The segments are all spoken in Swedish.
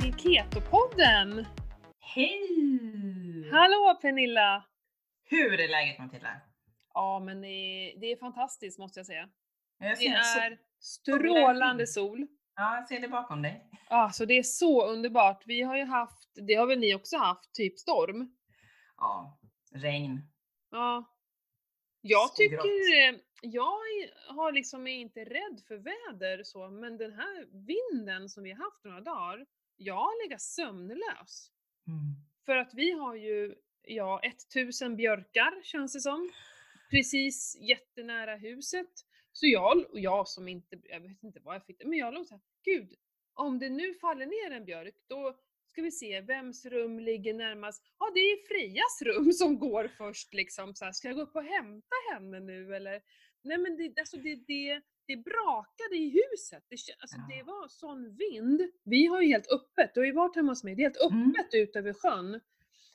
till Keto-podden! Hej! Hallå Pernilla! Hur är läget Matilda? Ja men det är, det är fantastiskt måste jag säga. Jag Det är strålande sol. ja, jag ser det bakom dig. Ja, så det är så underbart. Vi har ju haft, det har väl ni också haft, typ storm? Ja, regn. Ja. Jag Så tycker, grått. jag har liksom är inte rädd för väder så, men den här vinden som vi har haft några dagar, jag har legat sömnlös. Mm. För att vi har ju, ja, 1000 björkar känns det som. Precis jättenära huset. Så jag, och jag som inte, jag vet inte vad jag fick men jag låg såhär, gud, om det nu faller ner en björk, då ska vi se, vems rum ligger närmast? Ja, det är Frias rum som går först liksom. Så här, ska jag gå upp och hämta henne nu eller? Nej men det, alltså det, det, det brakade i huset. Det, alltså, Ja. det var sån vind. Vi har ju helt öppet, du har ju varit hemma hos mig, det är helt Mm. öppet ut över sjön.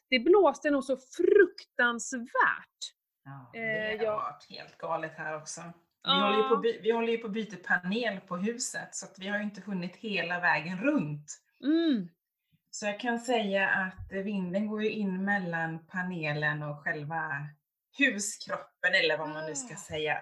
Det blåste nog så fruktansvärt. Ja, det Eh, har jag- varit helt galet här också. Vi, Ja. håller ju på, vi håller ju på att byta panel på huset så vi har ju inte hunnit hela vägen runt. Mm. Så jag kan säga att vinden går ju in mellan panelen och själva huskroppen eller vad man nu ska Ah. säga.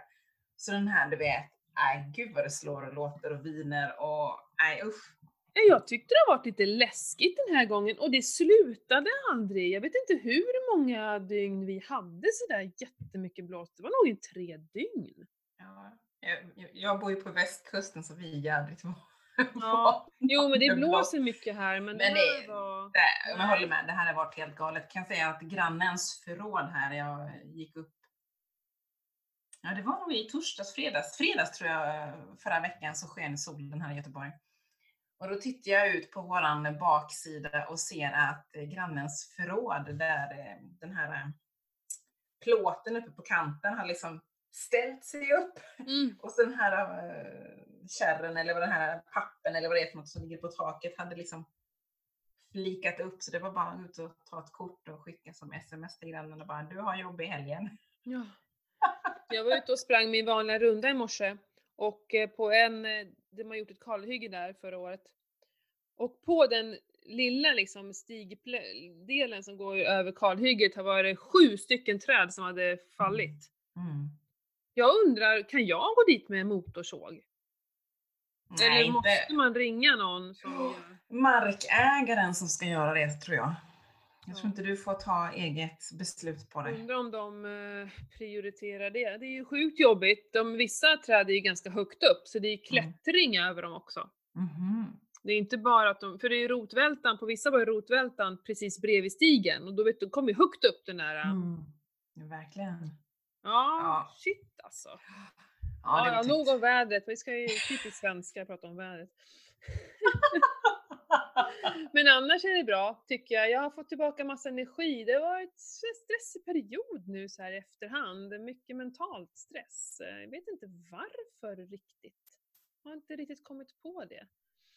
Så den här du vet, nej gud vad det slår och låter och viner och nej usch. Ja, Jag tyckte det har varit lite läskigt den här gången och det slutade aldrig. Jag vet inte hur många dygn vi hade sådär jättemycket blåst. Det var nog i tre dygn. Ja, jag, jag- jag bor ju på västkusten så vi är jädrigt Ja. Jo men det blåser. mycket här men, Men det här var... Det- Jag håller med, det här har varit helt galet. Kan säga att grannens förråd här, jag gick upp Ja, det var nog i torsdags, fredags, fredags tror jag förra veckan så sken solen här i Göteborg. Och då tittar jag ut på våran baksida och ser att eh, grannens förråd där eh, den här eh, plåten uppe på kanten har liksom ställt sig upp. Mm. Och så den här kärren eller vad den här pappen eller vad det är för något som ligger på taket hade liksom flikat upp så det var bara ut och ta ett kort och skicka som sms till grannen och bara du har jobb i helgen. Ja. Jag var ute och sprang min vanliga runda i morse och eh, på en, eh, de har gjort ett kalhygge där förra året. Och på den lilla liksom stigdelen som går över kalhygget har varit sju stycken träd som hade fallit. Mm. Jag undrar, kan jag gå dit med motorsåg? Nej, Eller måste inte man ringa någon som markägaren som ska göra det tror jag. Jag tror inte du får ta eget beslut på det. Undrar om de eh, prioriterar det. Det är ju sjukt jobbigt. De, vissa träd är ju ganska högt upp så det är klättring över dem också. Mhm. Det är inte bara att de, för det är rotvältan, på vissa var rotvältan precis bredvid stigen och då vet du, kom ju högt upp den där. Mm. Ja, Verkligen. Ja, Ja. shit alltså. Ja, Ja, nog om vädret, vi ska ju typiskt svenska prata om vädret. Men annars är det bra, tycker jag. Jag har fått tillbaka massa energi. Det var ett stressig period nu så här i efterhand. Mycket mentalt stress. Jag vet inte varför riktigt. Jag har inte riktigt kommit på det.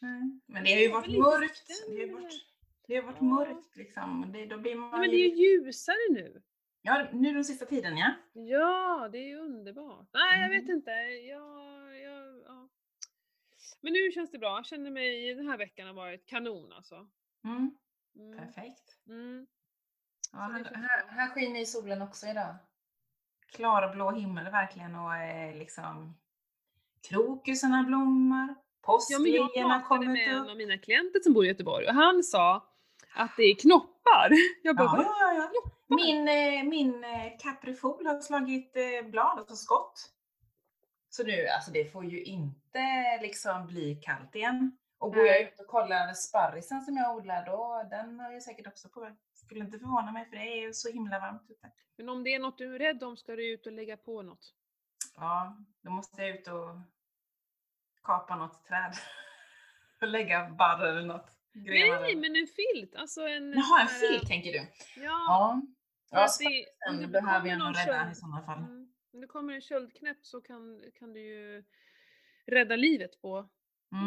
Nej, Men det har ju varit mörkt. Det har ju varit, det har varit Ja. mörkt liksom. Det, då blir man Nej, men det är ju ljusare nu. Ja, nu den sista tiden ja. Ja, det är ju underbart. Nej, jag vet Mm. inte. Jag, ja. Men nu känns det bra. Jag känner mig, den här veckan har varit kanon alltså. Mm, Mm. perfekt. Mm. Ja, här, här, här skiner ju solen också idag. Klar blå himmel verkligen och eh, liksom krokusarna blommar, Ja, men jag påsklejon har pratade kommit med en upp. av mina klienter som bor i Göteborg och han sa att det är knoppar. Jag bara, Ja, ja, ja, ja. Min, eh, min eh, caprifol har slagit eh, blad, alltså skott. Så nu, alltså det får ju inte liksom bli kallt igen. Och går jag Nej. ut och kollar sparrisen som jag odlar, då, den har jag säkert också på väg. Skulle inte förvåna mig för det är ju så himla varmt ute. Men om det är något du är rädd om ska du ut och lägga på något. Ja, då måste jag ut och kapa något träd. Och lägga barr eller något. grenar Nej, men en filt. Alltså en... Jaha, en filt tänker du? Ja. Ja. Ja, det- om det behöver jag nog rädda i sådana fall. Mm. Om det kommer en köldknäpp så kan, kan du ju rädda livet på,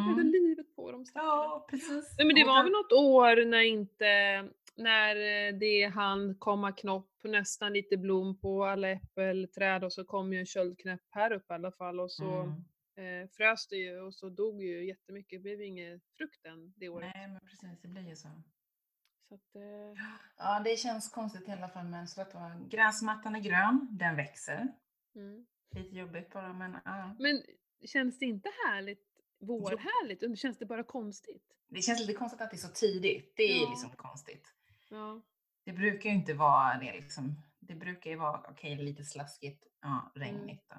rädda Mm. livet på dem stackarna. Ja, precis. Nej men det var väl något år när inte, när eh, det hann komma knopp, nästan lite blom på alla äppelträd och så kom ju en köldknäpp här uppe i alla fall och så Mm. eh, frös det ju och så dog ju jättemycket. Det blev ju ingen frukt än det året. Nej, men precis, det blir ju så. Så att, eh, Ja, det känns konstigt i alla fall, men så att. Gräsmattan är grön, den växer. Mm. Lite jobbigt bara, men ja. Men känns det inte härligt, vårhärligt? Eller känns det bara konstigt? Det känns lite konstigt att det är så tidigt. Det är Ja. liksom konstigt. Ja. Det brukar ju inte vara det liksom. Det brukar ju vara, okej, lite slaskigt, ja, regnigt då.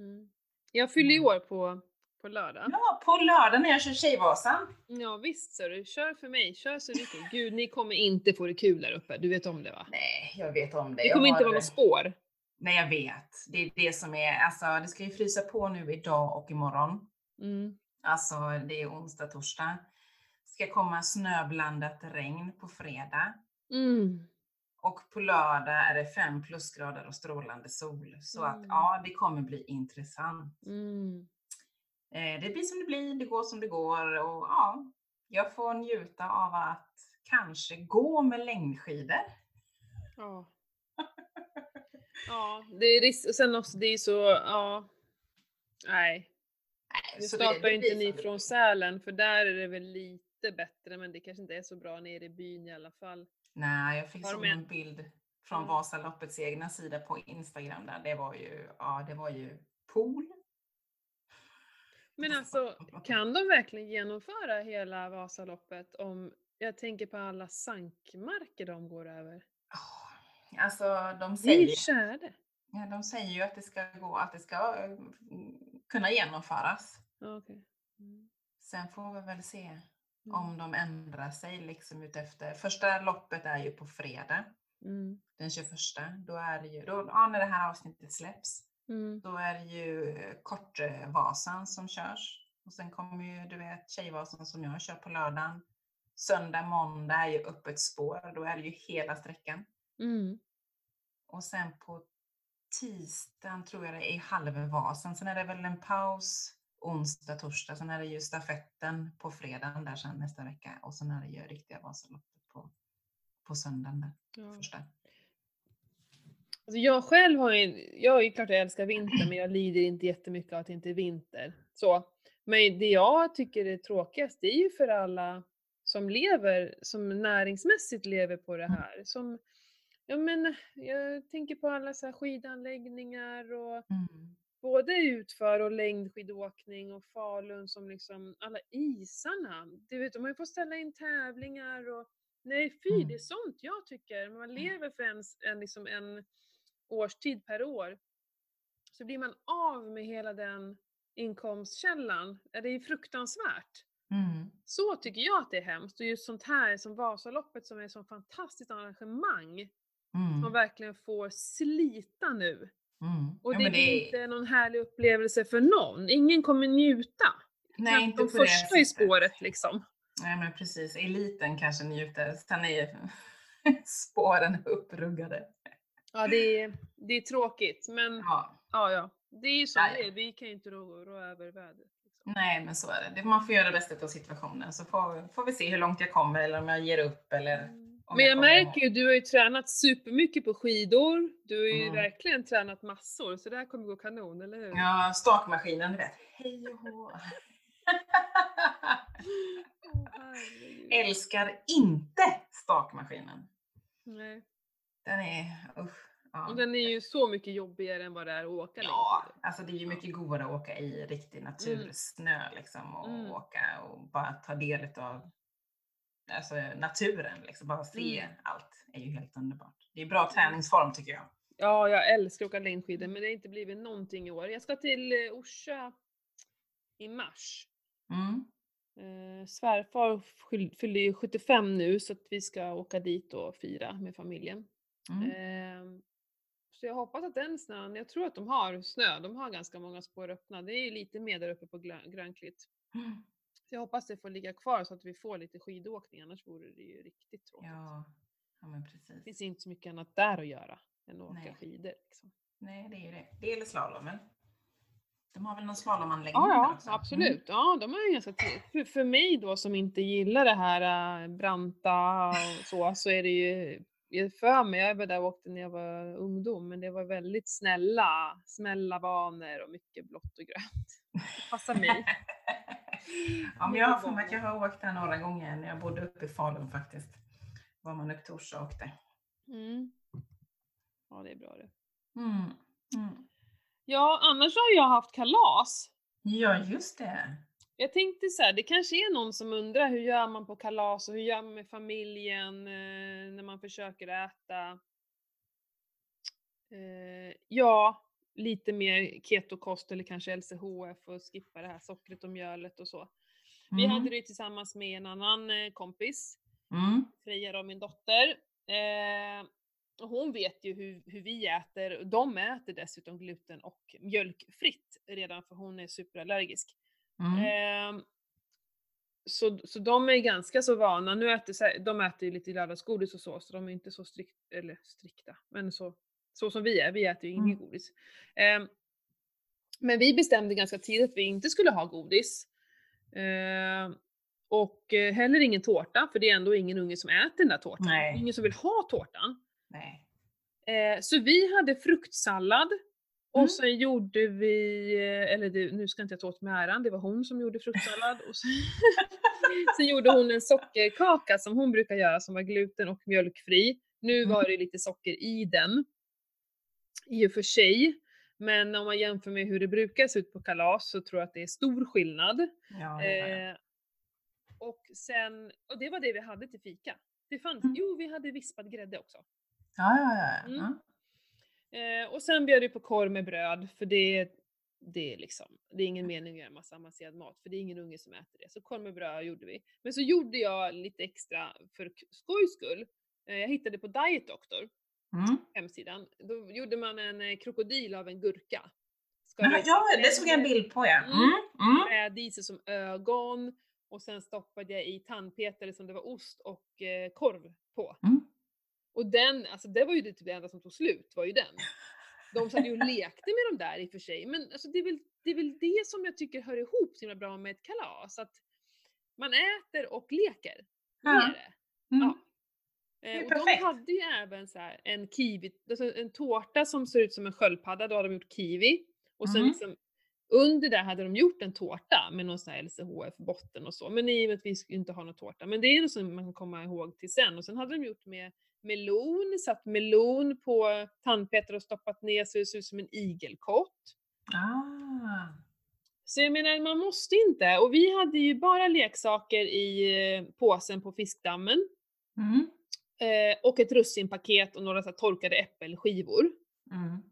Mm. Jag fyller ju Mm. år på, på lördag. Ja, på lördag när jag kör Tjejvasan. Ja visst så du, kör för mig, kör så mycket. Gud ni kommer inte få det kul där uppe, du vet om det va? Nej, jag vet om det. Det Jag kommer inte har- vara något spår. Nej, jag vet. Det är det som är, alltså det ska ju frysa på nu idag och imorgon. Mm. Alltså det är onsdag, torsdag. Ska komma snöblandat regn på fredag. Mm. Och på lördag är det fem plusgrader och strålande sol. Så att Mm. ja, det kommer bli intressant. Mm. Eh, det blir som det blir, det går som det går och ja, jag får njuta av att kanske gå med längdskidor. Ja. Ja, det är risk, och sen också det är så, ja. Nej, nu startar det inte ni från. Sälen för där är det väl lite bättre men det kanske inte är så bra nere i byn i alla fall. Nej, jag fick såg en- en bild från Mm. Vasaloppets egna sida på Instagram där. Det var ju, ja, det var ju pool. Men alltså, kan de verkligen genomföra hela Vasaloppet om, jag tänker på alla sankmarker de går över? Alltså de Det säger, ju tjäder. ja, de säger ju att det ska gå, att det ska eh, kunna genomföras. Okej. Mm. Sen får vi väl se Mm. om de ändrar sig liksom utefter. Första loppet är ju på fredag Mm. den 21. Då är det ju, då, ja, när det här avsnittet släpps, Mm. då är det ju Kortvasan som körs. Och sen kommer ju, du vet, Tjejvasan som jag kör på lördagen. Söndag, måndag är ju öppet spår. Då är det ju hela sträckan. Mm. Och sen på tisdagen tror jag det är halvvasan. Sen är det väl en paus onsdag, torsdag. Sen är det ju stafetten på fredagen där sen nästa vecka. Och sen är det ju riktiga Vasaloppet på, på söndagen där, Ja. första. Alltså jag själv har ju, jag är ju klart jag älskar vinter men jag lider inte jättemycket av att det inte är vinter. Så. Men det jag tycker är tråkigast det är ju för alla som lever, som näringsmässigt lever på det här. Som, ja men jag tänker på alla så skidanläggningar och Mm. både utför och längdskidåkning och Falun som liksom, alla isarna. Du vet, de har ju fått ställa in tävlingar och nej fy, Mm. det är sånt jag tycker. Man lever för en, en, liksom en årstid per år. Så blir man av med hela den inkomstkällan. Det är fruktansvärt. Mm. Så tycker jag att det är hemskt. Och just sånt här som Vasaloppet som är ett så fantastiskt arrangemang. Mm. Som verkligen får slita nu. Mm. Och Ja, det blir inte någon härlig upplevelse för någon. Ingen kommer njuta. Nej, inte de på det första i spåret liksom. Nej men precis, eliten kanske njuter. Sen är ju spåren uppruggade. Ja, det är, det är tråkigt. Men ja, Ja, ja. Det är ju Ja, det är. Vi kan ju inte rå, rå över vädret. Liksom. nej men så är det. det. Man får göra det bästa av situationen så får, får vi se hur långt jag kommer eller om jag ger upp eller Mm. Men jag märker ju, du har ju tränat supermycket på skidor. Du har ju Mm. verkligen tränat massor. Så det här kommer gå kanon, eller hur? Ja, stakmaskinen, du vet. Hej och hå. Älskar inte stakmaskinen. Nej. Den är, usch. Ja. Och den är ju så mycket jobbigare än vad det är att åka Ja, längdskidor. alltså det är ju mycket godare att åka i riktig natursnö liksom och Mm. åka och bara ta del av alltså, naturen liksom. Bara se Mm. allt är ju helt underbart. Det är bra träningsform tycker jag. Ja, jag älskar att åka längdskidor men det har inte blivit någonting i år. Jag ska till eh, Orsa i mars. Mm. Eh, svärfar fyll- fyller ju 75 nu så att vi ska åka dit och fira med familjen. Mm. Ehm, så jag hoppas att den snön, jag tror att de har snö, de har ganska många spår öppna. Det är ju lite mer där uppe på Grönklitt. Mm. Jag hoppas det får ligga kvar så att vi får lite skidåkning, annars vore det ju riktigt tråkigt. Ja, ja men Det precis. finns inte så mycket annat där att göra än att åka Nej. skidor. Liksom. Nej, det är ju det. Det är slalommen. De har väl någon slalomanläggning Ja, ja, också? Mm. absolut. Ja, de är ju ganska för, för mig då som inte gillar det här äh, branta och så, så är det ju jag för mig, jag var där och åkte när jag var ungdom, men det var väldigt snälla, snälla banor och mycket blått och grönt. Det passar mig. ja, men jag har för mig att jag har åkt där några gånger när jag bodde uppe i Falun faktiskt. Var man upp torsdag och åkte. Mm. Ja, det är bra det. Mm. Mm. Ja, annars har jag haft kalas. Ja, just det. Jag tänkte så här, det kanske är någon som undrar hur gör man på kalas och hur gör man med familjen eh, när man försöker äta? Eh, ja, lite mer ketokost eller kanske LCHF och skippa det här sockret och mjölet och så. Vi Mm. hade det tillsammans med en annan eh, kompis, Mm. Freja då, min dotter. Eh, och hon vet ju hur, hur vi äter, de äter dessutom gluten och mjölkfritt redan för hon är superallergisk. Mm. Ehm, så, så de är ganska så vana, nu äter, de äter ju lite lördagsgodis och så, så de är inte så strikt, eller strikta, men så, så som vi är, vi äter ju inget Mm. godis. Ehm, men vi bestämde ganska tidigt att vi inte skulle ha godis. Ehm, och eh, heller ingen tårta, för det är ändå ingen unge som äter den där tårtan. Nej. Ingen som vill ha tårtan. Nej. Eh, så vi hade fruktsallad och Mm. sen gjorde vi, eh, eller det, nu ska inte jag ta åt mig äran, det var hon som gjorde fruktsallad. Och sen, sen gjorde hon en sockerkaka som hon brukar göra som var gluten och mjölkfri. Nu Mm. var det lite socker i den. I och för sig. Men om man jämför med hur det brukar se ut på kalas så tror jag att det är stor skillnad. Ja, det var det. Eh, och sen, och det var det vi hade till fika. Det fanns, Mm. jo vi hade vispad grädde också. Ja, ja, ja. Mm. ja. Eh, och sen bjöd vi på korv med bröd, för det, det, är liksom, det är ingen mening att göra massa avancerad mat, för det är ingen unge som äter det. Så korv med bröd gjorde vi. Men så gjorde jag lite extra för skojs skull. Eh, jag hittade på Diet Doctor, Mm. hemsidan. Då gjorde man en eh, krokodil av en gurka. Ut ja, det såg jag en bild på ja. Mm. Mm. Mm. Träd i sig som ögon och sen stoppade jag i tandpetare som det var ost och eh, korv på. Mm. Och den, alltså det var ju det typ det enda som tog slut, var ju den. De satt ju och lekte med de där i och för sig, men alltså det, är väl, det är väl det som jag tycker hör ihop så himla bra med ett kalas, att man äter och leker Ja. med det. Mm. Ja. Eh, och perfekt. de hade ju även så här en kiwi, alltså en tårta som ser ut som en sköldpadda, då har de gjort kiwi. Och sen Mhm. liksom, under där hade de gjort en tårta med någon sån här LCHF-botten och så. Men i och med att vi inte ha någon tårta. Men det är något som man kan komma ihåg till sen. Och sen hade de gjort med melon, satt melon på tandpetare och stoppat ner så det ser ut som en igelkott. Ah. Så jag menar, man måste inte. Och vi hade ju bara leksaker i eh, påsen på fiskdammen. Mm. Eh, och ett russinpaket och några så torkade äppelskivor. Mm.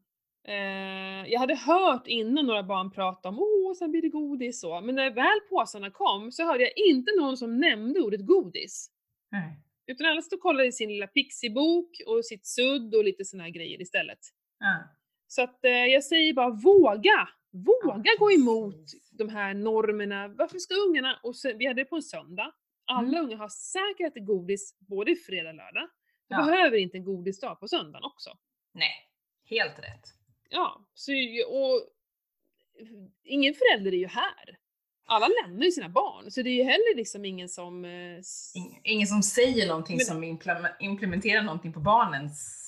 Eh, jag hade hört innan några barn prata om åh, sen blir det godis så. Men när väl påsarna kom så hörde jag inte någon som nämnde ordet godis. Nej. Utan alla stod och kollade i sin lilla pixibok och sitt sudd och lite såna här grejer istället. Ah. Så att eh, jag säger bara våga! Våga Ja, gå emot de här normerna. Varför ska ungarna, och så, vi hade det på en söndag, alla Mm. unga har säkert ätit godis både fredag och lördag. Du Ja. behöver inte en godisdag på söndagen också. Nej, helt rätt. Ja, så, och ingen förälder är ju här. Alla lämnar ju sina barn, så det är ju heller liksom ingen som... eh, Ingen som säger någonting Men- som implem- implementerar någonting på barnens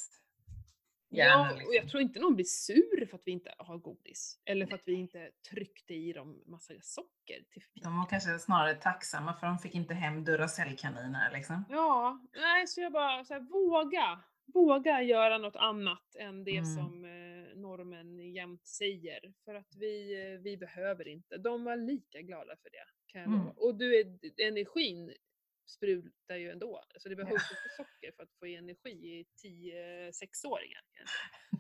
Ja, liksom. och jag tror inte någon blir sur för att vi inte har godis. Eller för att vi inte tryckte i dem massa socker till De var kanske snarare tacksamma för de fick inte hem Duracellkaniner liksom. Ja, nej så jag bara så här, våga. Våga göra något annat än det Mm. som eh, normen jämt säger. För att vi, eh, vi behöver inte. De var lika glada för det. Kan jag Mm. Och du är, energin sprutar ju ändå. Så det behövs inte socker för att få energi i 10-6-åringar.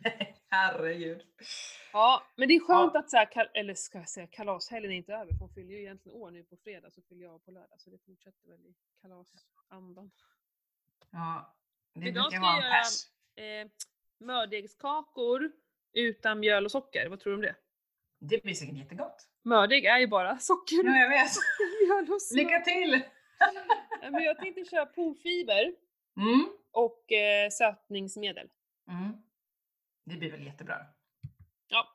Herregud. Ja, men det är skönt Ja. att så här, eller ska jag säga kalashelgen är inte över, för hon fyller ju egentligen år nu på fredag, så fyller jag på lördag, så det fortsätter väl i kalasandan. Ja, det Idag ska jag göra-. Eh, mördegskakor utan mjöl och socker, vad tror du om det? Det blir säkert jättegott. Mördeg är ju bara socker, Ja, jag vet. Lycka till! Ja, Men jag tänkte köra porfiber Mm. och eh, sötningsmedel. Mm. Det blir väl jättebra. Ja.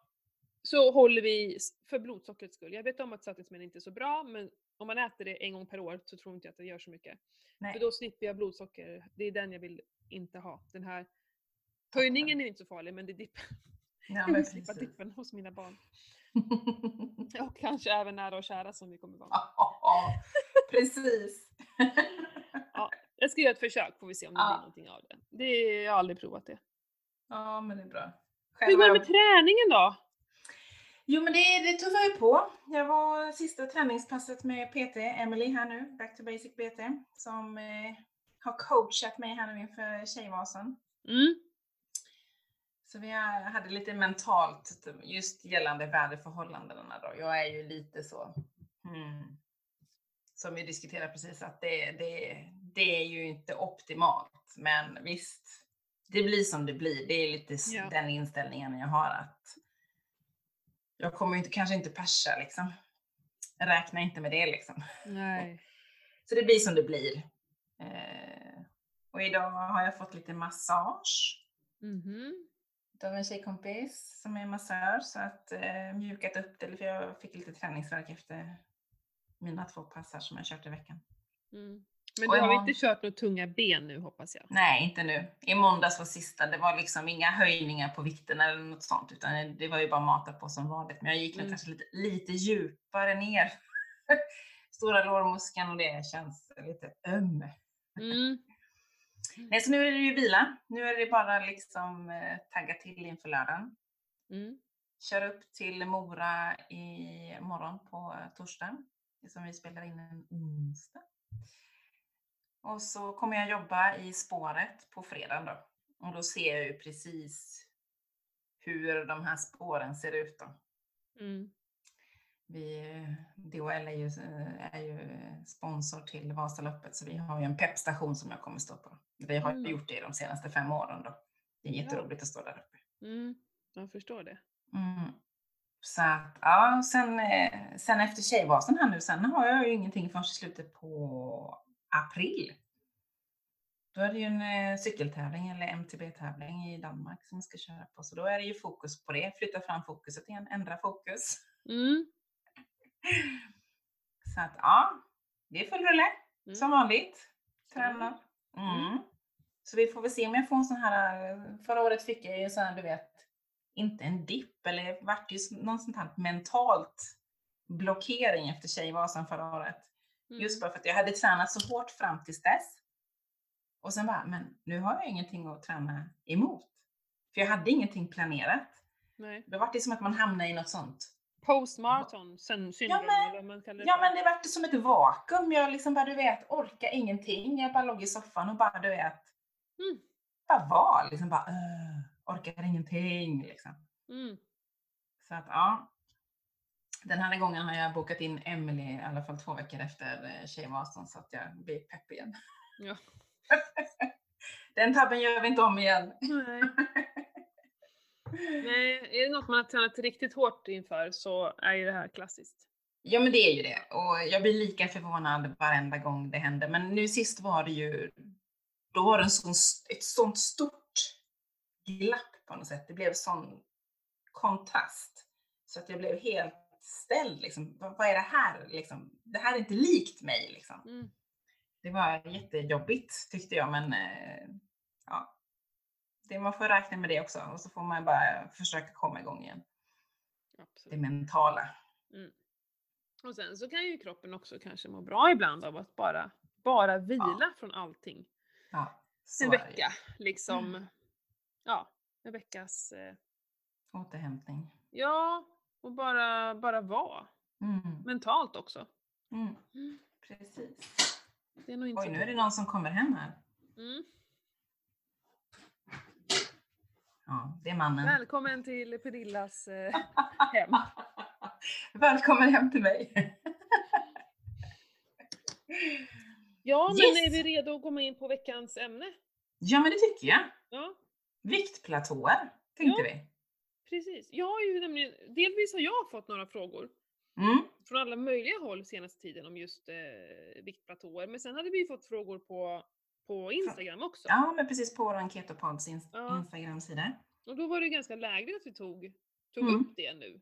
Så håller vi, för blodsockrets skull, jag vet om att sötningsmedel inte är så bra, men om man äter det en gång per år så tror inte jag att det gör så mycket. Nej. För då slipper jag blodsocker. Det är den jag vill inte ha. Den här höjningen är inte så farlig men det dippen. Ja, men vill slippa dippen hos mina barn. Och kanske även nära och kära som vi kommer vara. Ja, precis. Jag ska göra ett försök får vi se om det Ja. blir någonting av det. det är, jag har aldrig provat det. Ja, men det är bra. Hur Själv går det med träningen då? Jo, men det, det tuffar ju på. Jag var sista träningspasset med PT, Emily här nu, Back to Basic PT, som eh, har coachat mig här nu inför Tjejvasan. Mm. Så vi hade lite mentalt just gällande väderförhållandena då. Jag är ju lite så, hmm, som vi diskuterade precis, att det, det, det är ju inte optimalt. Men visst, det blir som det blir. Det är lite Ja. den inställningen jag har att jag kommer inte, kanske inte persa liksom. Räkna inte med det liksom. Nej. Så det blir som det blir. Eh, och idag har jag fått lite massage Mhm. av en tjejkompis som är massör så att eh, mjukat upp det för jag fick lite träningsvärk efter mina två passar som jag kört i veckan. Mm. Men du har imorgon- inte kört några tunga ben nu hoppas jag? Nej, inte nu. I måndags var sista. Det var liksom inga höjningar på vikten eller något sånt utan det var ju bara mata på som vanligt. Men jag gick Mm. kanske lite, lite djupare ner. Stora lårmuskeln och det känns lite öm. Mm. Nej, så nu är det ju vila. Nu är det bara liksom eh, tagga till inför lördagen. Mm. Kör upp till Mora i morgon på eh, torsdag, som vi spelar in en onsdag. Och så kommer jag jobba i spåret på fredag då. Och då ser jag ju precis hur de här spåren ser ut då. Mm. Vi, DHL är ju, är ju sponsor till Vasaloppet så vi har ju en peppstation som jag kommer stå på. Vi har Mm. gjort det de senaste fem åren då. Det är Ja. jätteroligt att stå där uppe. Mm. Jag förstår det. Mm. Så att, ja, sen, eh, sen efter Tjejvasan här nu, sen har jag ju ingenting förrän i slutet på april. Då är det ju en eh, cykeltävling eller MTB-tävling i Danmark som jag ska köra på. Så då är det ju fokus på det, flytta fram fokuset igen, ändra fokus. Mm. Så att ja, det är full rulle Mm. som vanligt. Tränar. Mm. Mm. Så vi får väl se om jag får en sån här, eh, förra året fick jag ju sån här, du vet, inte en dipp eller vart ju någon sånt här mentalt blockering efter Tjejvasan förra året. Mm. Just bara för att jag hade tränat så hårt fram tills dess. Och sen bara, men nu har jag ingenting att träna emot. För jag hade ingenting planerat. Nej. Då var det som att man hamnade i något sånt. Postmaraton syn- syndrom men- eller vad man kallar det Ja men det vart som ett vakuum. Jag liksom bara, du vet, orkar ingenting. Jag bara låg i soffan och bara, du vet, Mm. bara var liksom bara, "Åh, orkar ingenting liksom. Mm. Så att ja. Den här gången har jag bokat in Emily i alla fall två veckor efter eh, Tjejvasan så att jag blir pepp igen. Ja. Den tabben gör vi inte om igen. Nej. Nej, är det något man har tränat riktigt hårt inför så är ju det här klassiskt. Ja men det är ju det och jag blir lika förvånad varenda gång det händer. Men nu sist var det ju, då var det en sån, ett sånt stort glapp på något sätt. Det blev sån kontrast. Så att jag blev helt ställd liksom. Vad, är det här liksom? Det här är inte likt mig liksom. Mm. Det var jättejobbigt tyckte jag men eh, ja. Det, man får räkna med det också och så får man bara försöka komma igång igen. Det Absolut. mentala. Och sen så kan ju kroppen också kanske må bra ibland av att bara, bara vila från allting. Ja, En det vecka liksom. Ja, en veckas, eh, Återhämtning. ja, och bara, bara vara. Mm. Mentalt också. Mm. Mm. Precis. Det är nog inte Oj, nu är det någon som kommer hem här. Mm. Ja, det är mannen. Välkommen till Pernillas eh, hem. Välkommen hem till mig. Ja, men Yes. är vi redo att komma in på veckans ämne? ja, men det tycker jag. Ja, Viktplatåer, tänkte Ja. vi. precis. Jag har ju nämligen, delvis har jag fått några frågor Mm. från alla möjliga håll senaste tiden om just eh, viktplatåer. Men sen hade vi fått frågor på, på Instagram också. Ja, men precis på vår Ketopods ins- Ja. Instagram-sida. Och då var det ganska lägligt att vi tog, tog Mm. upp det nu.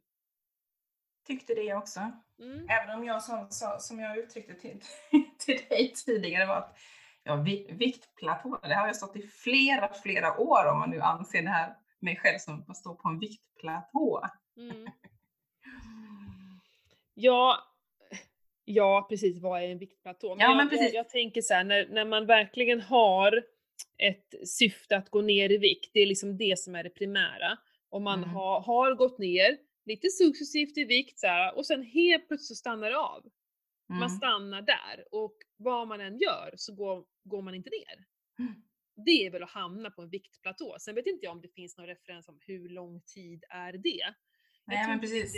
tyckte det också. Mm. Även om jag som, som jag uttryckte till, till dig tidigare var att ja, vi- viktplatå, det har jag stått i flera, flera år om man nu anser det här mig själv som att stå på en viktplatå. Mm. Ja, ja precis, vad är en viktplatå? Ja, jag, men precis. Jag, jag tänker så här, när, när man verkligen har ett syfte att gå ner i vikt, det är liksom det som är det primära. Om man Mm. har, har gått ner lite successivt i vikt så här, och sen helt plötsligt så stannar det av. Man Mm. stannar där och vad man än gör så går, går man inte ner. Mm. Det är väl att hamna på en viktplatå. Sen vet inte jag om det finns någon referens om hur lång tid är det. Nej, men precis.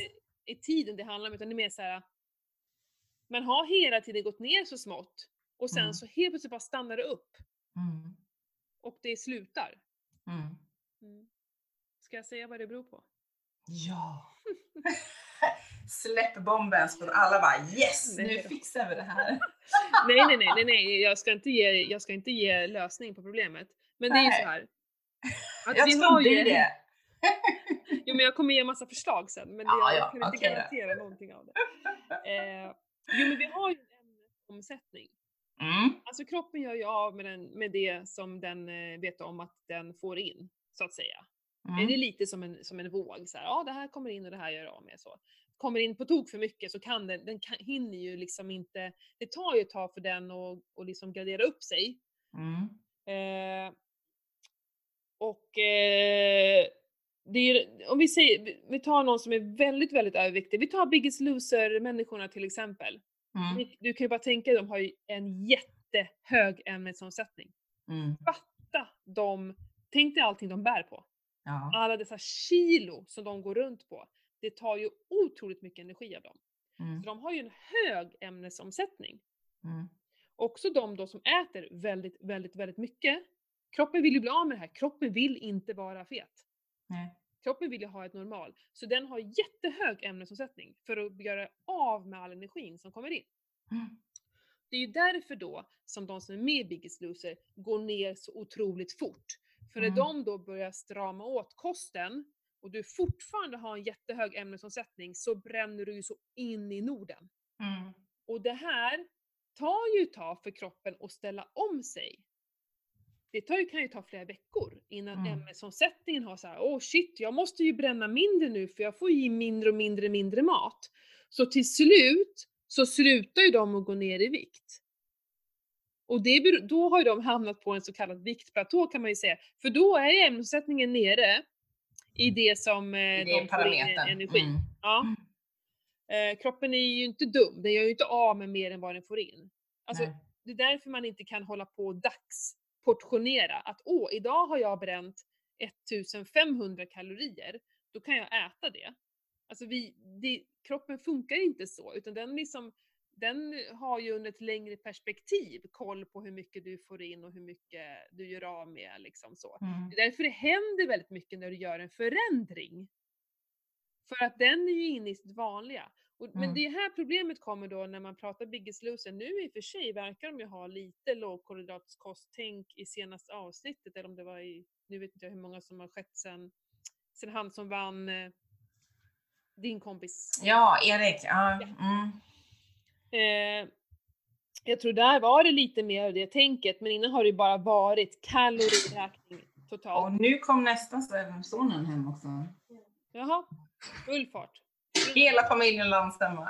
Det är tiden det handlar om, utan det är mer så här. Man har hela tiden gått ner så smått och sen Mm. så helt plötsligt bara stannar det upp Mm. och det slutar. Mm. Mm. Ska jag säga vad det beror på? Ja. Släpp bomben så alla bara yes, nu fixar vi det här. Nej, nej, nej, nej, nej. Jag, ska inte ge, jag ska inte ge lösning på problemet. Men det är ju så här. Att Jag vi trodde ju- det. Jo men jag kommer ge en massa förslag sen, men Ja, jag ja, kan inte okej då. garantera någonting av det. Eh, jo men vi har ju en ämnesomsättning. Mm. Alltså kroppen gör ju av med, den, med det som den eh, vet om att den får in, så att säga. Eh, Det Mm. är lite som en, som en våg, så här, ja det här kommer in och det här gör av med. Så. Kommer in på tok för mycket så kan den, den kan, hinner ju liksom inte, det tar ju ett tag för den att och liksom gradera upp sig. Mm. Eh, och eh, det är, om vi säger, vi- tar någon som är väldigt, väldigt överviktig. Vi tar Biggest Loser-människorna till exempel. Mm. Ni- Du kan ju bara tänka dig, de har ju en jättehög ämnesomsättning. Mm. Fatta de, tänk dig allting de bär på. Ja. Alla dessa kilo som de går runt på. Det tar ju otroligt mycket energi av dem. Mm. Så de har ju en hög ämnesomsättning. Mm. Också de då som äter väldigt, väldigt, väldigt mycket. Kroppen vill ju bli av med det här. Kroppen vill inte vara fet. Nej. Kroppen vill ju ha ett normal. Så den har jättehög ämnesomsättning för att göra av med all energin som kommer in. Mm. Det är ju därför då som de som är med i Biggest Loser går ner så otroligt fort. För när Mm. de då börjar strama åt kosten och du fortfarande har en jättehög ämnesomsättning så bränner du ju så in i Norden. Mm. Och det här tar ju tag för kroppen att ställa om sig. Det tar ju, kan ju ta flera veckor innan Mm. ämnesomsättningen har så här, åh shit, jag måste ju bränna mindre nu för jag får ju i mindre och mindre mindre mat. Så till slut så slutar ju de att gå ner i vikt. Och det, då har ju de hamnat på en så kallad viktplatå kan man ju säga. För då är ämnesomsättningen nere i det som eh, Det de får in energi. Mm. Ja. Eh, kroppen är ju inte dum, den gör ju inte av med mer än vad den får in. Alltså, Nej. det är därför man inte kan hålla på och dagsportionera. Att åh, idag har jag bränt 1500 kalorier, då kan jag äta det. Alltså vi, det, kroppen funkar inte så, utan den, liksom, den har ju under ett längre perspektiv koll på hur mycket du får in och hur mycket du gör av med. Liksom så. Mm. Därför det händer väldigt mycket när du gör en förändring. För att den är ju inne i sitt vanliga. Och, Men Mm. det här problemet kommer då när man pratar Biggest Loser. Nu i och för sig verkar de ju ha lite lågkolhydratskosttänk i senaste avsnittet, eller om det var i, nu vet inte jag hur många som har skett sen, sen han som vann eh, din kompis. Ja, Erik. Ja. Mm. Eh, jag tror där var det lite mer av det tänket, men innan har det bara varit kaloriräkning totalt. Och nu kom nästa sonen hem också. Jaha, full fart. Hela familjen landstämma.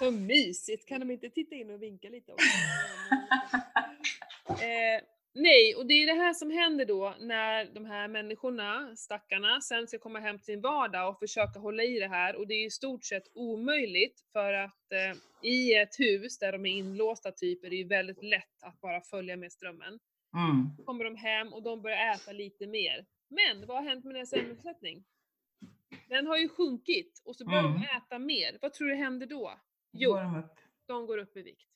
Vad mysigt, kan de inte titta in och vinka lite också? eh, nej, och det är det här som händer då när de här människorna, stackarna, sen ska komma hem till sin vardag och försöka hålla i det här och det är i stort sett omöjligt för att eh, i ett hus där de är inlåsta typ är det ju väldigt lätt att bara följa med strömmen. Mm. Kommer de hem och de börjar äta lite mer. Men vad har hänt med deras ämnesomsättning? Den har ju sjunkit och så börjar Mm. de äta mer. Vad tror du händer då? Jo, de går upp i vikt.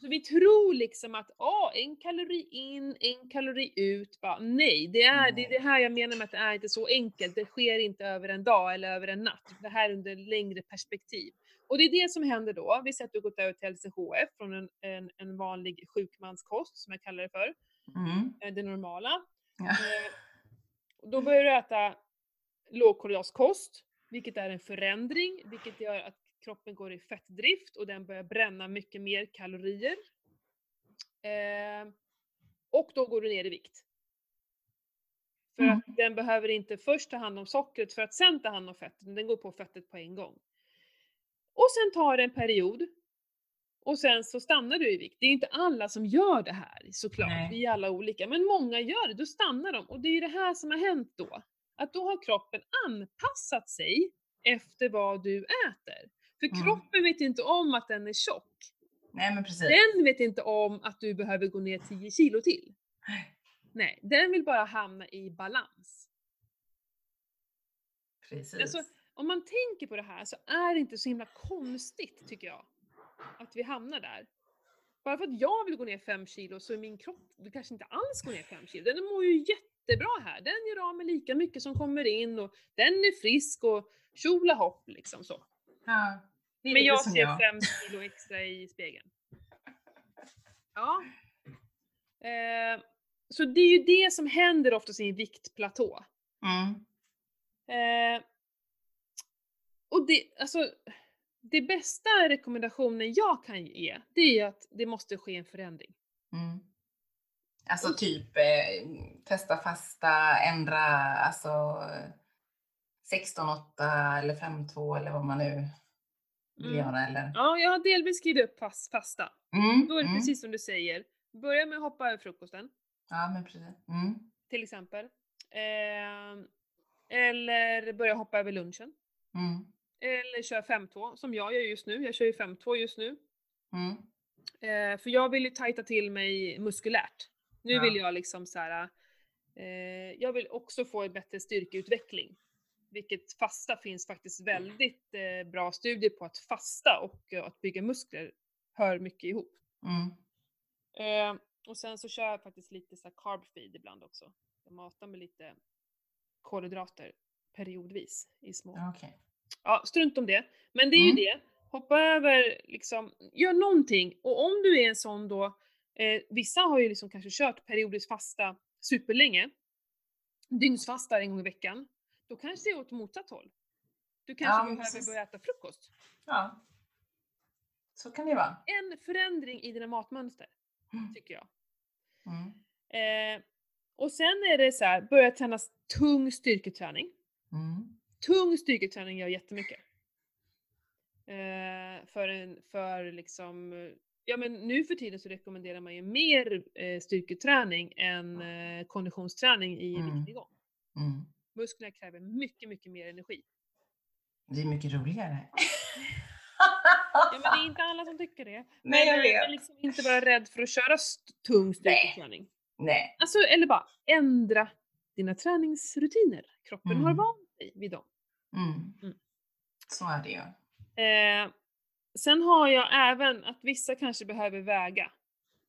Så vi tror liksom att åh, en kalori in, en kalori ut. Bara, nej, det är, det är det här jag menar med att det är inte så enkelt. Det sker inte över en dag eller över en natt. Det här är under längre perspektiv. Och det är det som händer då. Vi säger att du har gått över till LCHF från en, en, en vanlig sjukmanskost, som jag kallar det för, Mm. eh, det normala. Ja. Eh, då börjar du äta lågkolhydratkost, vilket är en förändring, vilket gör att kroppen går i fettdrift och den börjar bränna mycket mer kalorier. Eh, och då går du ner i vikt. För Mm. att den behöver inte först ta hand om sockret för att sen ta hand om fettet, den går på fettet på en gång. Och sen tar det en period. Och sen så stannar du i vikt. Det är inte alla som gör det här såklart, Nej. vi är alla olika. Men många gör det, då stannar de. Och det är ju det här som har hänt då. Att då har kroppen anpassat sig efter vad du äter. För Mm. kroppen vet inte om att den är tjock. Nej men precis. Den vet inte om att du behöver gå ner 10 kilo till. Nej, den vill bara hamna i balans. Precis. Alltså, om man tänker på det här så är det inte så himla konstigt tycker jag. Att vi hamnar där. Bara för att jag vill gå ner 5 kilo så är min kropp, vill kanske inte alls gå ner 5 kilo. Den mår ju jättebra här. Den gör av med lika mycket som kommer in och den är frisk och hopp liksom så. ja, Men jag ser 5 kilo extra i spegeln. Ja. Eh, så det är ju det som händer oftast i en viktplatå. Mm. Eh, och det, alltså, det bästa rekommendationen jag kan ge, det är att det måste ske en förändring. Mm. Alltså typ eh, testa fasta, ändra alltså 16-8 eller 5-2 eller vad man nu Mm. göra eller? Ja, jag har delvis skrivit upp fast, fasta. Mm. Då är det mm. precis som du säger. Börja med att hoppa över frukosten, Ja men precis. Mm. till exempel. Eh, eller börja hoppa över lunchen. Mm. Eller kör 5-2, som jag gör just nu. Jag kör ju 5-2 just nu. Mm. Eh, för jag vill ju tajta till mig muskulärt. Nu Ja. vill jag liksom så här. Eh, jag vill också få en bättre styrkeutveckling. Vilket fasta finns faktiskt väldigt eh, bra studier på att fasta och eh, att bygga muskler hör mycket ihop. Mm. Eh, och sen så kör jag faktiskt lite så här carb feed ibland också. Jag matar med lite kolhydrater periodvis i små Ja, Okej. Ja, strunt om det. Men det är ju Mm. det. Hoppa över, liksom, gör någonting. Och om du är en sån då, eh, vissa har ju liksom kanske kört periodiskt fasta superlänge, dygnsfastar en gång i veckan, då kanske det är åt motsatt håll. Du kanske Ja, behöver precis. börja äta frukost. Ja. Så kan det vara. En förändring i dina matmönster, Mm. tycker jag. Mm. Eh, och sen är det så här, börja träna tung styrketräning. Mm. Tung styrketräning gör jättemycket. Eh, för, en, för liksom, ja men nu för tiden så rekommenderar man ju mer eh, styrketräning än eh, konditionsträning i Mm. viktnedgång. Mm. Musklerna kräver mycket, mycket mer energi. Det är mycket roligare. Ja men det är inte alla som tycker det. Nej, jag men, vet. men liksom inte vara rädd för att köra st- tung styrketräning. Nej. Alltså, eller bara ändra dina träningsrutiner. Kroppen har Mm. vant sig vid dem. Mm. Mm. Så är det ju. Eh, sen har jag även att vissa kanske behöver väga.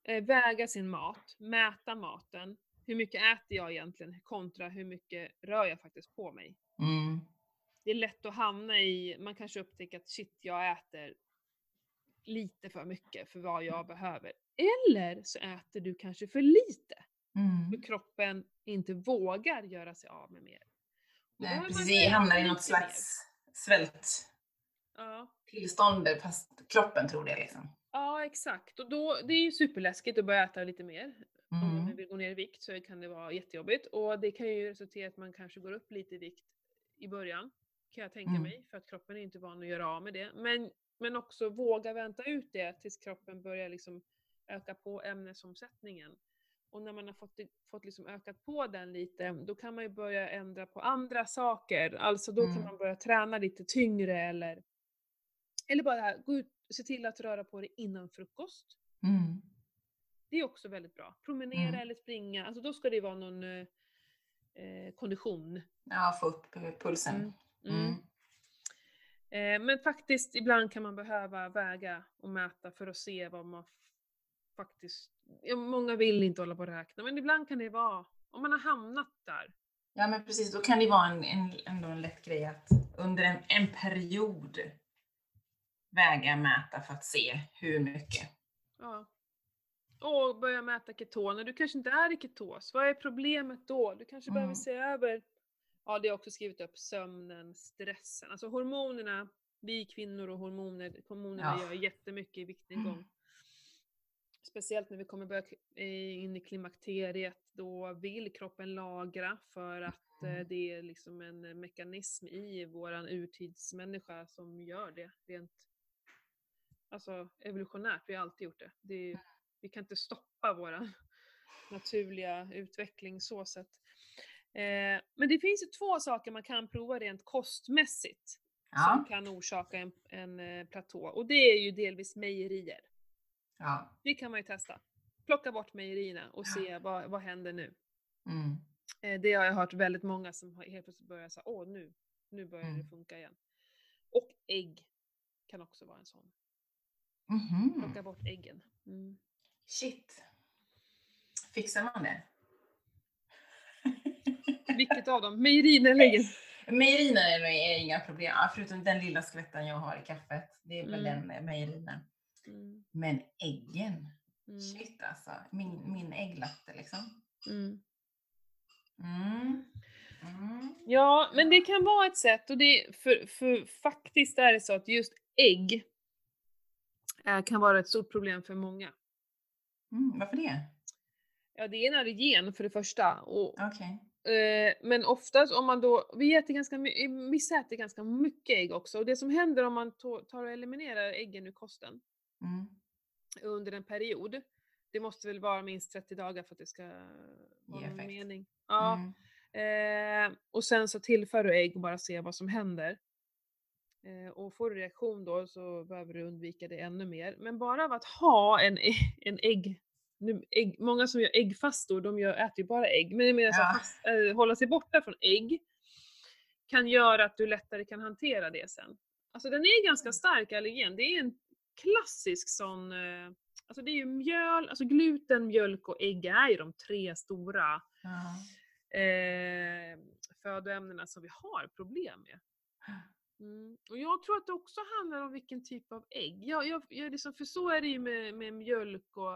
Eh, väga sin mat, mäta maten. Hur mycket äter jag egentligen kontra hur mycket rör jag faktiskt på mig. Mm. Det är lätt att hamna i, man kanske upptäcker att shit, jag äter lite för mycket för vad jag behöver. Eller så äter du kanske för lite. Mm. För kroppen inte vågar göra sig av med mer. Nej, precis. Vi hamnar i något slags svälttillstånd Ja. fast kroppen tror det liksom. Ja, exakt. Och då, det är ju superläskigt att börja äta lite mer. Om man Mm. vill gå ner i vikt så kan det vara jättejobbigt. Och det kan ju resultera i att man kanske går upp lite i vikt i början. Kan jag tänka Mm. mig. För att kroppen är inte van att göra av med det. Men, men också våga vänta ut det tills kroppen börjar liksom öka på ämnesomsättningen. Och när man har fått, fått liksom ökat på den lite, då kan man ju börja ändra på andra saker. Alltså då kan Mm. man börja träna lite tyngre eller, eller bara gå ut, se till att röra på dig innan frukost. Mm. Det är också väldigt bra. Promenera Mm. eller springa, alltså då ska det vara någon eh, eh, kondition. Ja, få upp pulsen. Mm. Mm. Mm. Eh, men faktiskt, ibland kan man behöva väga och mäta för att se vad man faktiskt... Ja, många vill inte hålla på och räkna, men ibland kan det vara, om man har hamnat där. Ja, men precis. Då kan det vara en, en, ändå en lätt grej att under en, en period väga, mäta för att se hur mycket. Ja. Och börja mäta ketoner. Du kanske inte är i ketos. Vad är problemet då? Du kanske behöver Mm. se över Ja, det har också skrivit upp. Sömnen, stressen. Alltså hormonerna, vi kvinnor och hormoner, hormonerna Ja. gör jättemycket i viktnedgång. Speciellt när vi kommer börja eh, in i klimakteriet, då vill kroppen lagra för att eh, Mm. det är liksom en mekanism i våran urtidsmänniska som gör det rent alltså evolutionärt, vi har alltid gjort det. det är, vi kan inte stoppa våra naturliga utveckling så sett. Eh, men det finns ju två saker man kan prova rent kostmässigt som Ja. kan orsaka en, en eh, platå och det är ju delvis mejerier. ja. Det kan man ju testa. Plocka bort mejerierna och se vad, vad händer nu. Mm. Eh, det har jag hört väldigt många som har helt plötsligt börjar säga åh nu, nu börjar det Mm. funka igen. Och ägg kan också vara en sån. Mhm. Plocka bort äggen. Mm. Shit. Fixar man det? Vilket av dem? Mejerierna eller äggen? Mejerierna är, inga problem, förutom den lilla skvätten jag har i kaffet. Det är väl Mm. den mejerierna. Mm. Men äggen, Mm. shit alltså. Min, min ägglatte liksom. Mm. Mm. Mm. Ja, men det kan vara ett sätt och det, för, för faktiskt är det så att just ägg eh, kan vara ett stort problem för många. Mm. Varför det? Ja, det är en allergen för det första. Och, Okej. eh, men oftast om man då, vi äter ganska mycket, vissa äter ganska mycket ägg också. Och det som händer om man tar och eliminerar äggen ur kosten Mm. under en period, det måste väl vara minst 30 dagar för att det ska vara Ge någon mening. Ja, Mm. Eh, och sen så tillför du ägg och bara ser vad som händer. Eh, och får du reaktion då så behöver du undvika det ännu mer. Men bara av att ha en, ä- en ägg, nu, ägg, många som gör äggfastor, de gör, äter ju bara ägg, men jag menar Ja. fast, eh, hålla sig borta från ägg kan göra att du lättare kan hantera det sen. Alltså den är ganska stark allergen, det är en klassisk sån, eh, alltså det är ju mjöl, alltså gluten, mjölk och ägg är ju de tre stora Ja. eh, födoämnena som vi har problem med. Mm. Och jag tror att det också handlar om vilken typ av ägg. Jag, jag, jag liksom, för så är det ju med, med mjölk och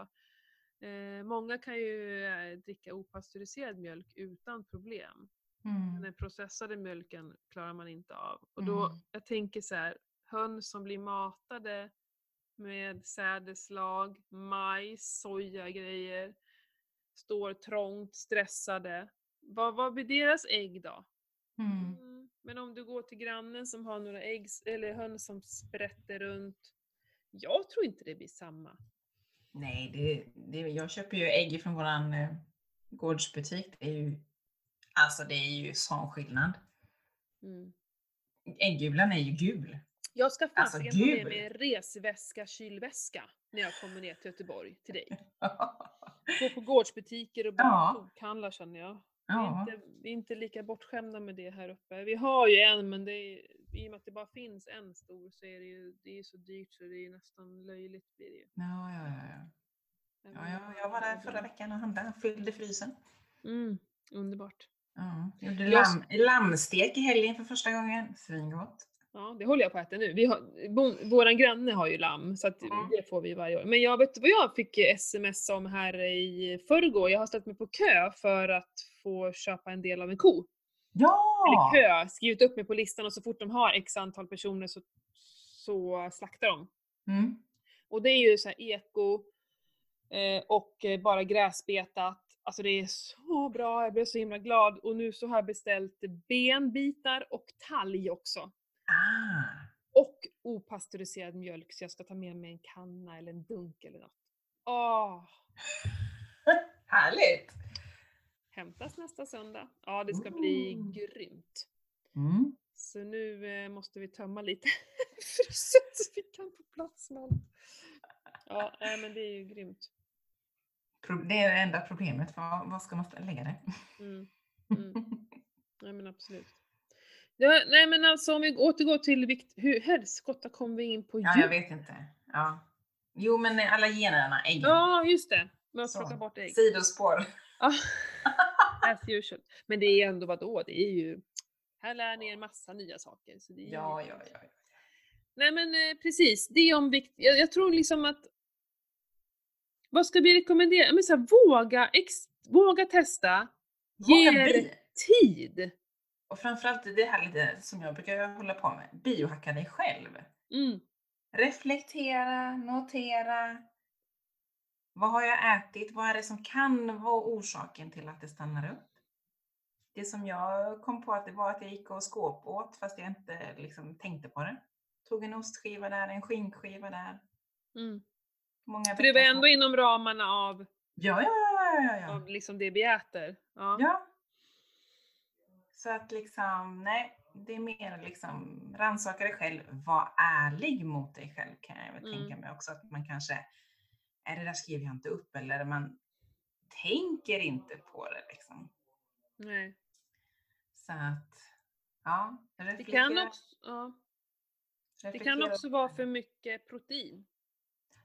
eh, många kan ju eh, dricka opastöriserad mjölk utan problem. Mm. den processade mjölken klarar man inte av. Och då, Mm. jag tänker så här, höns som blir matade med sädeslag, majs, sojagrejer, står trångt, stressade. Vad, vad blir deras ägg då? Mm. Men om du går till grannen som har några ägg, eller höns som sprätter runt. Jag tror inte det blir samma. Nej, det, det, jag köper ju ägg från våran eh, gårdsbutik. Det är ju, alltså det är ju sån skillnad. Mm. Äggulan är ju gul. Jag ska Alltså, fasiken ta med mig en resväska, kylväska när jag kommer ner till Göteborg till dig. Gå på gårdsbutiker och bara Ja. tokhandla känner jag. Vi, ja. är inte, vi är inte lika bortskämda med det här uppe. Vi har ju en men det är, i och med att det bara finns en stor så är det ju det är så dyrt så det är nästan löjligt blir det ju. Ja, ja, ja, ja. Ja jag, jag var där förra veckan och handlade. Fyllde frysen. Mm, underbart. Ja. Gjorde lamm, lammstek i helgen för första gången. Svingott. Ja, det håller jag på att äta nu. Vi har, bon, våran granne har ju lamm så Mm. det får vi varje år. Men jag vet vad jag fick sms om här i förrgår. Jag har ställt mig på kö för att få köpa en del av en ko. Ja! Eller kö, skrivit upp mig på listan och så fort de har x antal personer så, så slaktar de. Mm. Och det är ju så eko eh, och eh, bara gräsbetat. Alltså det är så bra, jag blev så himla glad. Och nu så har jag beställt benbitar och talg också. Ah. Och opastöriserad mjölk så jag ska ta med mig en kanna eller en dunk eller något. Åh! Härligt! Hämtas nästa söndag. Ja, det ska bli grymt. Mm. Så nu eh, måste vi tömma lite frysen så vi kan få plats med allt. Ja, nej, men det är ju grymt. Det är det enda problemet. Var, var ska man lägga det? Mm. Mm. Nej men absolut. Ja, nej men alltså om vi återgår till vikt, hur helskotta kom vi in på Ja, djur? jag vet inte. Ja. Jo, men alla generna, äggen. Ja, just det. Med att Så. plocka bort ägg. Sidospår. Ja. As usual. Men det är ändå vadå, det är ju... Här lär ni er massa nya saker. Så det är ju Ja, ja, ja. Nej men eh, precis, det om vikt. Jag, jag tror liksom att... Vad ska vi rekommendera? Men så här, våga, ex, våga testa. Ge er tid. Och framförallt det här lite som jag brukar hålla på med, biohacka dig själv. Mm. Reflektera, notera. Vad har jag ätit? Vad är det som kan vara orsaken till att det stannar upp? Det som jag kom på att det var att jag gick och skåpåt fast jag inte liksom tänkte på det. Tog en ostskiva där, en skinkskiva där. Mm. Många För det var ändå inom ramarna av, Ja, ja, ja, ja, ja. av liksom det vi äter. Ja. Ja. Så att liksom, nej, det är mer liksom rannsaka dig själv, var ärlig mot dig själv kan jag väl Mm. tänka mig också att man kanske, är det där skriver jag inte upp eller man tänker inte på det liksom. Nej. Så att, ja, Det kan också, ja. det kan också vara för mycket protein.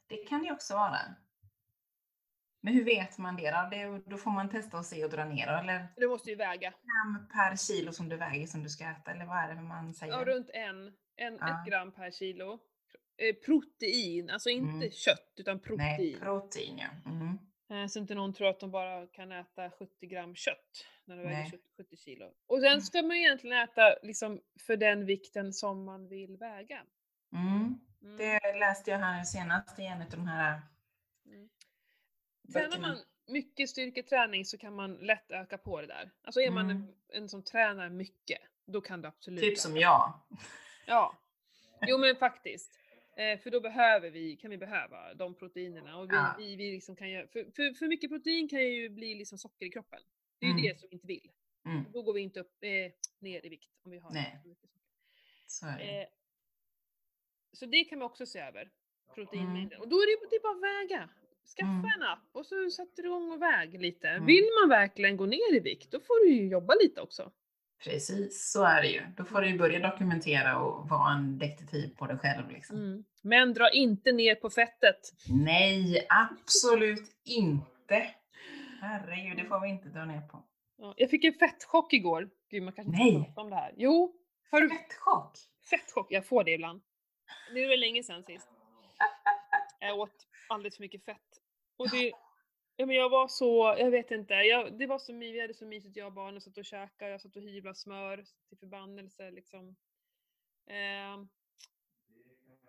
Det kan det också vara. Men hur vet man det då? Då får man testa och se och dra ner eller Du måste ju väga. gram per kilo som du väger som du ska äta eller vad är det man säger? Ja, runt en, en Ja. ett gram per kilo. Eh, protein, alltså inte Mm. kött utan Nej, protein. protein ja. Mm. Eh, Så inte någon tror att de bara kan äta 70 gram kött när de väger Nej. 70 70 kilo. Och sen ska man egentligen äta liksom för den vikten som man vill väga. Mm. Mm. Det läste jag här senast i en av de här Mm. Tränar böckerna. man mycket styrketräning så kan man lätt öka på det där. Alltså är man Mm. en, en som tränar mycket, då kan du absolut Typ som öka. jag. Ja. Jo men faktiskt. Eh, för då behöver vi, kan vi behöva de proteinerna. Och vi, Ja. vi, vi liksom kan göra, för, för, för mycket protein kan ju bli liksom socker i kroppen. Det är ju Mm. det som vi inte vill. Mm. Då går vi inte upp, eh, ner i vikt om vi har Nej. mycket socker. Så. Eh, så det kan vi också se över. Proteinmängden. Mm. Och då är det, det är bara att väga. Skaffa Mm. en app och så sätter du igång och väg lite. Mm. Vill man verkligen gå ner i vikt, då får du ju jobba lite också. Precis, så är det ju. Då får du ju börja dokumentera och vara en detektiv på dig själv. Liksom. Mm. Men dra inte ner på fettet. Nej, absolut inte. Herregud, det får vi inte dra ner på. Ja, jag fick en fettchock igår. Gud, man kanske inte Nej. om det här. Jo, har du Fettchock! fettchock? Jag får det ibland. Det var länge sedan sist. Jag åt alldeles för mycket fett. Och det, ja, men jag var så, jag vet inte, jag, det var så my, vi hade så mysigt jag och barnen satt och käkade, jag satt och hyvlade smör till förbannelse liksom. Ehm,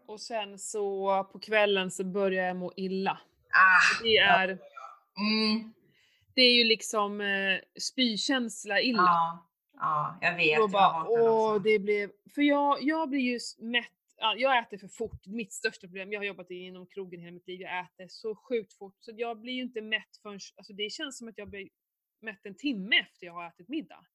och sen så på kvällen så började jag må illa. Ah, Det är, mm, det är ju liksom eh, spykänsla illa. ja, ja, jag vet. Och jag bara, där åh, det blev... För jag, jag blir ju mätt, ja, jag äter för fort, mitt största problem. Jag har jobbat inom krogen hela mitt liv, jag äter så sjukt fort. Så jag blir ju inte mätt förrän, alltså det känns som att jag blir mätt en timme efter jag har ätit middag.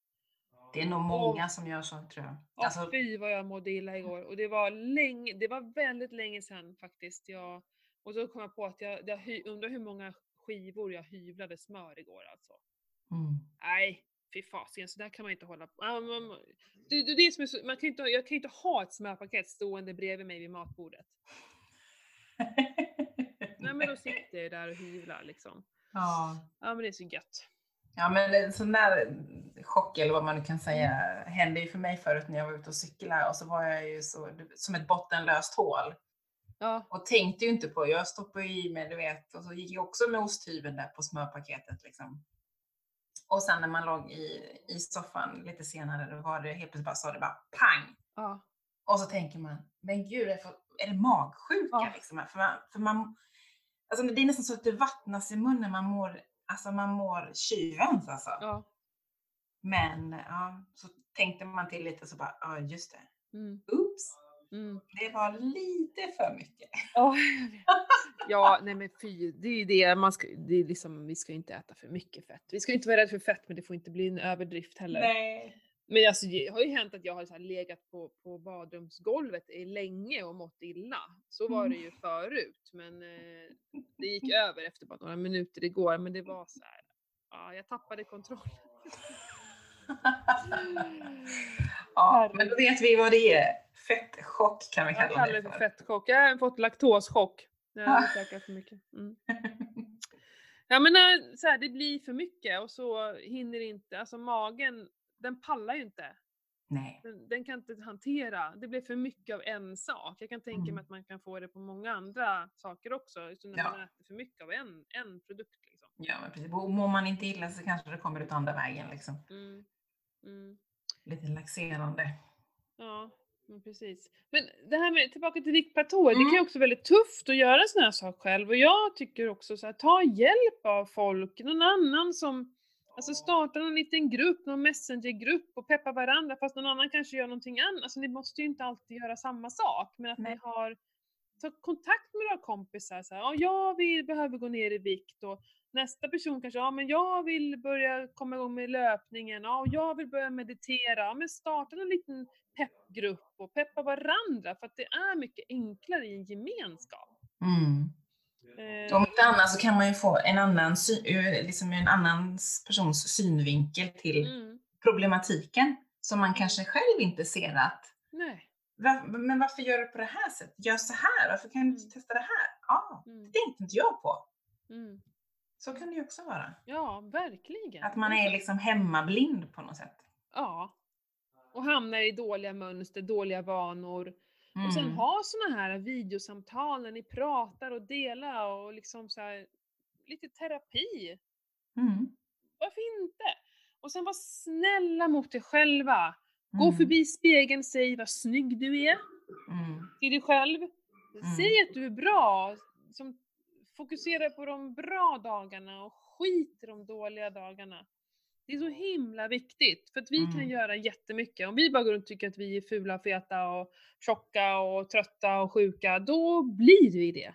Det är nog många som gör så tror jag. Ja, Alltså, fy vad jag mådde illa igår. Och det var länge, det var väldigt länge sedan faktiskt. Jag, och så kom jag på att jag, jag undrar hur många skivor jag hyvlade smör igår alltså. mm. Nej, fy fasiken, så där kan man inte hålla på. Det, det, är det som man kan inte, jag kan inte ha ett smörpaket stående bredvid mig vid matbordet. Nej men då sitter jag där och hyvlar liksom. ja. Ja men det är så gött. ja, men en sån där chock eller vad man nu kan säga hände ju för mig förut när jag var ute och cyklade och så var jag ju så, som ett bottenlöst hål. Ja, Och tänkte ju inte på, jag stoppade i mig, du vet, och så gick jag också med osthyveln där på smörpaketet liksom. Och sen när man låg i, i soffan lite senare, då var det helt plötsligt bara, sa det bara pang! ja, Och så tänker man, men gud, är, är det magsjuka Ja. liksom? För man, för man, alltså det är nästan så att det vattnas i munnen, man mår, alltså man mår tjuvens alltså. ja. Men ja, så tänkte man till lite så bara, ja just det, Mm, oops, mm. det var lite för mycket. Vet. ja, nej men fy, det är ju det, man ska, det är liksom, vi ska inte äta för mycket fett. Vi ska inte vara rädda för fett men det får inte bli en överdrift heller. Nej. Men alltså, det har ju hänt att jag har så här legat på, på badrumsgolvet i länge och mått illa. Så var det Mm. ju förut, men eh, det gick över efter bara några minuter igår. Men det var så här, ja, jag tappade kontrollen. ja, men då vet vi vad det är. Fettchock kan vi kalla det för för. fettchock. Jag har även fått laktoschock. Jag har käkat för mycket. Mm. Ja men när så här, det blir för mycket och så hinner inte, alltså magen, den pallar ju inte. Nej. Den, den kan inte hantera, det blir för mycket av en sak. Jag kan tänka Mm. mig att man kan få det på många andra saker också, så när Ja. man äter för mycket av en, en produkt. Liksom. Ja, men precis. Och Mår man inte illa så kanske det kommer ut andra vägen liksom. Mm. Mm. lite laxerande. Ja, men precis. Men det här med, tillbaka till viktplatåer, det kan ju Mm. också vara väldigt tufft att göra sån här sak själv. Och jag tycker också så här, ta hjälp av folk, någon annan som, alltså starta någon liten grupp, någon messengergrupp och peppa varandra fast någon annan kanske gör någonting annat. Alltså ni måste ju inte alltid göra samma sak, men att ni Nej. har, ta kontakt med några kompisar så här, ja jag vill, behöver gå ner i vikt och nästa person kanske, ja men jag vill börja komma igång med löpningen, ja och jag vill börja meditera, ja men starta en liten peppgrupp och peppa varandra för att det är mycket enklare i en gemenskap. Mm. Eh, Om inte annat så kan man ju få en annan, sy- eh, liksom en annan persons synvinkel till mm, problematiken som man kanske själv inte ser att nej. "Va- men varför gör du på det här sättet? Gör så här, varför kan du inte Mm. testa det här? Ja, Mm, det tänkte inte jag på. mm. Så kan det ju också vara. Ja, verkligen. Att man är liksom hemmablind på något sätt. Ja. Och hamnar i dåliga mönster, dåliga vanor. Och sen Mm. ha såna här videosamtal när ni pratar och delar och liksom så här, lite terapi. Mm. Varför inte? Och sen var snälla mot er själva. Gå Mm. förbi spegeln, säg vad snygg du är Mm. till dig själv. Mm. Säg att du är bra. Som fokusera på de bra dagarna och skit i de dåliga dagarna. Det är så himla viktigt för att vi kan Mm. göra jättemycket. Om vi bara går runt och tycker att vi är fula, feta och tjocka och trötta och sjuka, då blir vi det.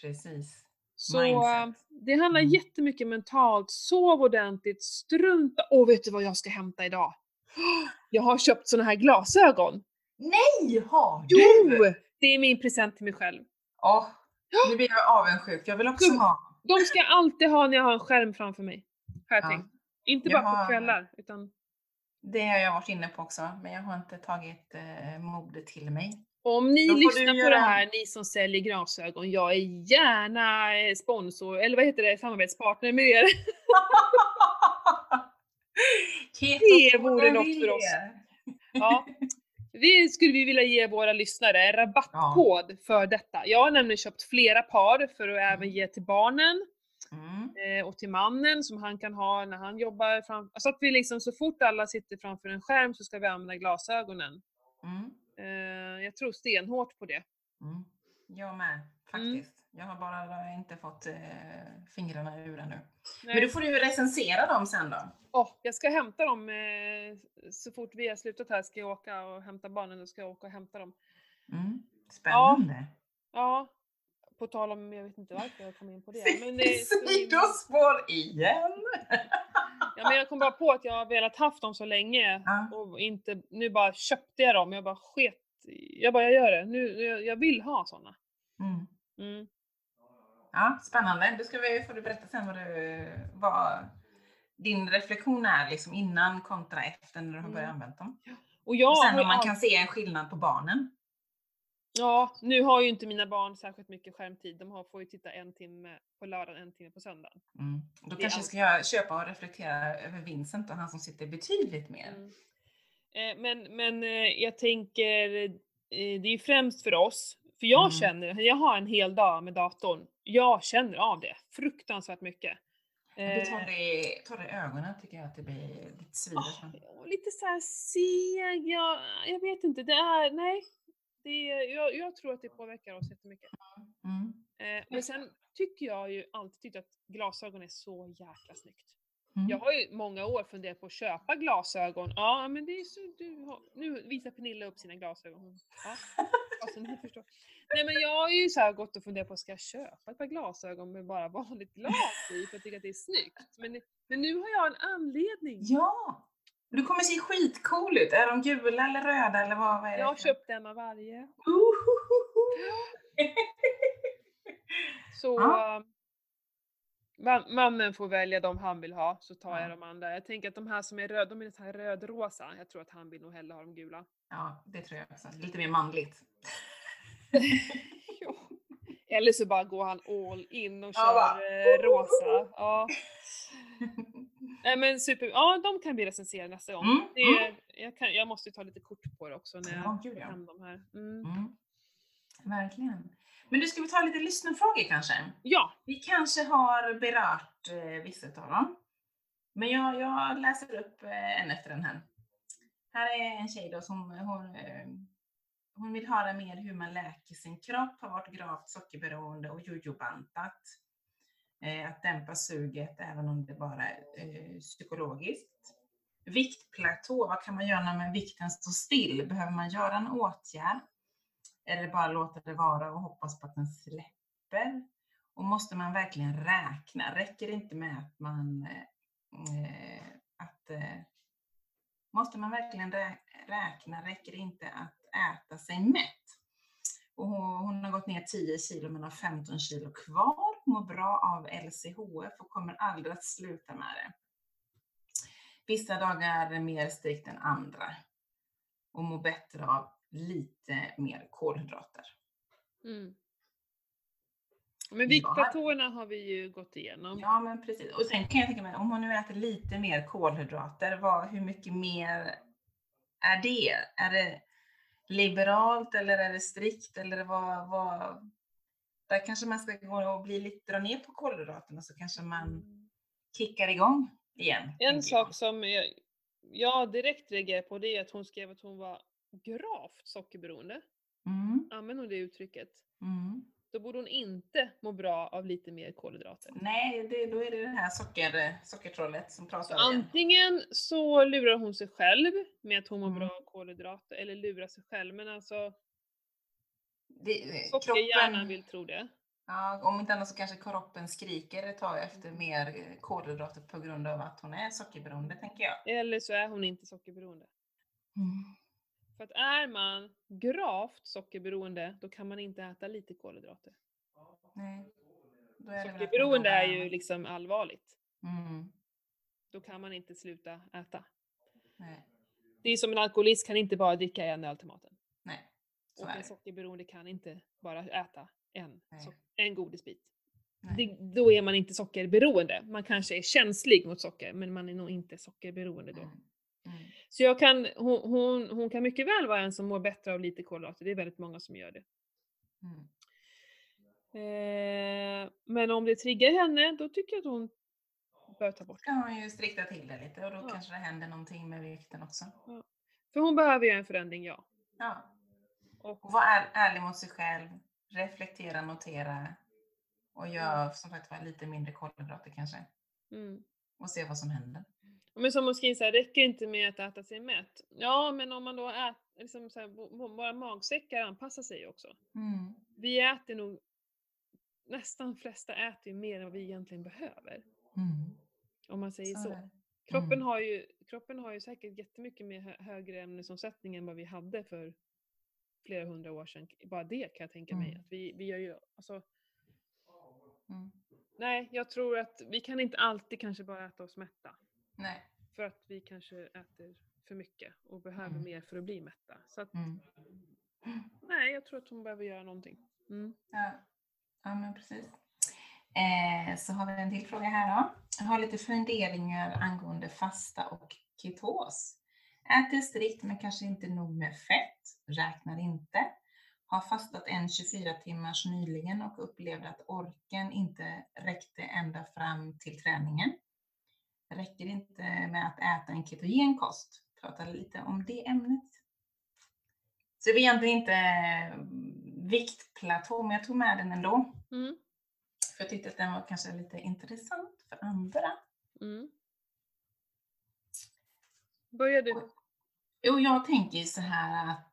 Precis. Så Mindset. det handlar Mm. jättemycket mentalt, sov ordentligt, strunta... Åh, vet du vad jag ska hämta idag? Jag har köpt såna här glasögon. Nej, har Jo! du? Det är min present till mig själv. Åh, nu blir jag avundsjuk. Jag vill också Gud. ha. De ska jag alltid ha när jag har en skärm framför mig. Har jag Ja. tänkt. Inte Jag bara på kvällar, utan... Det har jag varit inne på också, men jag har inte tagit eh, modet till mig. Om ni lyssnar på göra- det här, ni som säljer glasögon, jag är gärna eh, sponsor, eller vad heter det, samarbetspartner med er. Det vore något för oss. Ja. Det skulle vi vilja ge våra lyssnare, rabattkod för detta. Jag har nämligen köpt flera par för att även ge till barnen Mm. och till mannen som han kan ha när han jobbar. Fram- så att vi liksom så fort alla sitter framför en skärm så ska vi använda glasögonen. Mm. Eh, jag tror stenhårt på det. Mm. Jag med, faktiskt. Jag har bara inte fått eh, fingrarna ur ännu. Men Nej. då får du recensera dem sen då. Åh, jag ska hämta dem eh, så fort vi har slutat här ska jag åka och hämta barnen och ska jag åka och hämta dem. Mm. Spännande. Ja, på tal om, jag vet inte varför jag kom in på det. Men, himla- Sidospår igen! ja, men jag kom bara på att jag har velat haft dem så länge Ja. och inte, nu bara köpte jag dem. Jag bara sket jag bara jag gör det. Nu, jag, jag vill ha såna. Mm. Mm. Ja, spännande. Då ska vi, får du berätta sen vad, du, vad din reflektion är liksom innan kontra efter när du har börjat Mm. använda dem. Och jag Och sen om man all- kan se en skillnad på barnen. Ja, nu har ju inte mina barn särskilt mycket skärmtid. De har, får ju titta en timme på lördagen, en timme på söndagen. Mm. Då Det kanske allt. ska jag köpa och reflektera över Vincent och han som sitter betydligt mer. Mm. Eh, men men eh, jag tänker, eh, det är ju främst för oss. För jag Mm. känner, jag har en hel dag med datorn. Jag känner av det fruktansvärt mycket. Det tar det i ögonen tycker jag att det blir lite svider. och lite så här seg, jag, jag vet inte, det är, nej. Det jag, jag tror att det påverkar oss jättemycket. Mm. Eh, men sen tycker jag ju alltid tyckt att glasögon är så jäkla snyggt. Mm. Jag har ju många år funderat på att köpa glasögon. Ja, men det är så du har... Nu visar Pernilla upp sina glasögon. Ja, alltså, ni förstår. Nej men jag har ju så här gått och funderat på, ska jag köpa ett par glasögon med bara vanligt glas i för jag tycker att det är snyggt. Men, men nu har jag en anledning. Ja! Du kommer se skitcool ut. Är de gula eller röda eller vad, vad är det? Jag har köpt en av varje. Så Ja. äh, man, mannen får välja de han vill ha, så tar Ja. jag de andra. Jag tänker att de här som är röda, de är så här rödrosa. Jag tror att han vill nog hellre ha de gula. Ja, det tror jag också. Lite mer manligt. Ja. Eller så bara går han all in och Ja, kör va. eh, rosa. Ja. Nej men super, ja de kan vi recensera nästa gång. Mm, Det, är- jag, kan, jag måste ju ta lite kort på det också när jag får ja. hem de här. Mm. Mm. Verkligen. Men du, ska vi ta lite lyssnarfrågor kanske? Ja, Vi kanske har berört eh, vissa av dem. Men jag, jag läser upp eh, en efter en här. Här är en tjej då som hon, eh, hon vill höra mer hur man läker sin kropp, har varit gravt sockerberoende och jojobantat. Eh, att dämpa suget även om det bara är psykologiskt. Viktplatå, vad kan man göra när vikten står still? Behöver man göra en åtgärd? Eller bara låta det vara och hoppas på att den släpper? Och måste man verkligen räkna? Räcker det inte med att man eh, att eh, måste man verkligen räkna? Räcker det inte att äta sig mätt? Och hon, hon har gått ner 10 kilo men har 15 kilo kvar, mår bra av LCHF och kommer aldrig att sluta med det. Vissa dagar är mer strikt än andra och mår bättre av lite mer kolhydrater. Mm. Men viktplatåerna har vi ju gått igenom. Ja, men precis. Och sen kan jag tänka mig, om hon nu äter lite mer kolhydrater, vad, hur mycket mer är det? Är det liberalt eller är det strikt eller vad, vad där kanske man ska gå och bli lite, dra ner på kolhydraterna så kanske man mm. kickar igång igen. En sak jag. som jag, jag direkt reagerar på det är att hon skrev att hon var gravt sockerberoende. Mm. Använder hon det uttrycket? Mm. Då borde hon inte må bra av lite mer kolhydrater. Nej, det, då är det det här socker, sockertrollet som pratar. Så antingen så lurar hon sig själv med att hon mår mm. bra av kolhydrater, eller lurar sig själv, men alltså Sockerhjärnan vill tro det. Ja, om inte annat så kanske kroppen skriker ett tag efter mer kolhydrater på grund av att hon är sockerberoende, tänker jag. Eller så är hon inte sockerberoende. Mm. För att är man gravt sockerberoende, då kan man inte äta lite kolhydrater. Nej. Är Sockerberoende är ju liksom allvarligt. Mm. Då kan man inte sluta äta. Nej. Det är som en alkoholist kan inte bara dricka en öl till maten. Nej. Så och en sockerberoende kan inte bara äta en, so en godisbit. Det, då är man inte sockerberoende. Man kanske är känslig mot socker, men man är nog inte sockerberoende då. Mm. Mm. Så jag kan, hon, hon, hon, kan mycket väl vara en som mår bättre av lite kolhydrater, det är väldigt många som gör det. Mm. Eh, men om det triggar henne, då tycker jag att hon bör ta bort det. kan hon ju strikta till det lite och då ja. kanske det händer någonting med vikten också. Ja. För hon behöver ju en förändring, ja. Ja. Och, och vara är, ärlig mot sig själv, reflektera, notera och gör mm. som sagt lite mindre kolhydrater kanske. Mm. Och se vad som händer. Men som så här, räcker inte med att äta sig mätt. Ja, men om man då äter, liksom så här, våra magsäckar anpassar sig också. Mm. Vi äter nog, nästan flesta äter ju mer än vad vi egentligen behöver. Mm. Om man säger så. så. Kroppen, mm. har ju, kroppen har ju säkert jättemycket mer högre ämnesomsättning än vad vi hade för flera hundra år sedan. Bara det kan jag tänka mig. Mm. Att vi, vi gör ju, alltså, mm. Nej, jag tror att vi kan inte alltid kanske bara äta oss mätta. Nej. För att vi kanske äter för mycket och behöver mm. mer för att bli mätta. Så att, mm. Nej, jag tror att hon behöver göra någonting. Mm. Ja. ja, men precis. Eh, så har vi en till fråga här då. Jag har lite funderingar angående fasta och ketos. Äter strikt men kanske inte nog med fett, räknar inte. Har fastat en 24 timmars nyligen och upplevde att orken inte räckte ända fram till träningen. Räcker inte med att äta en ketogen kost. Prata lite om det ämnet. Så det var egentligen inte viktplatå, men jag tog med den ändå. Mm. För jag tyckte att den var kanske lite intressant för andra. Mm. Börjar du? Jo, jag tänker så här att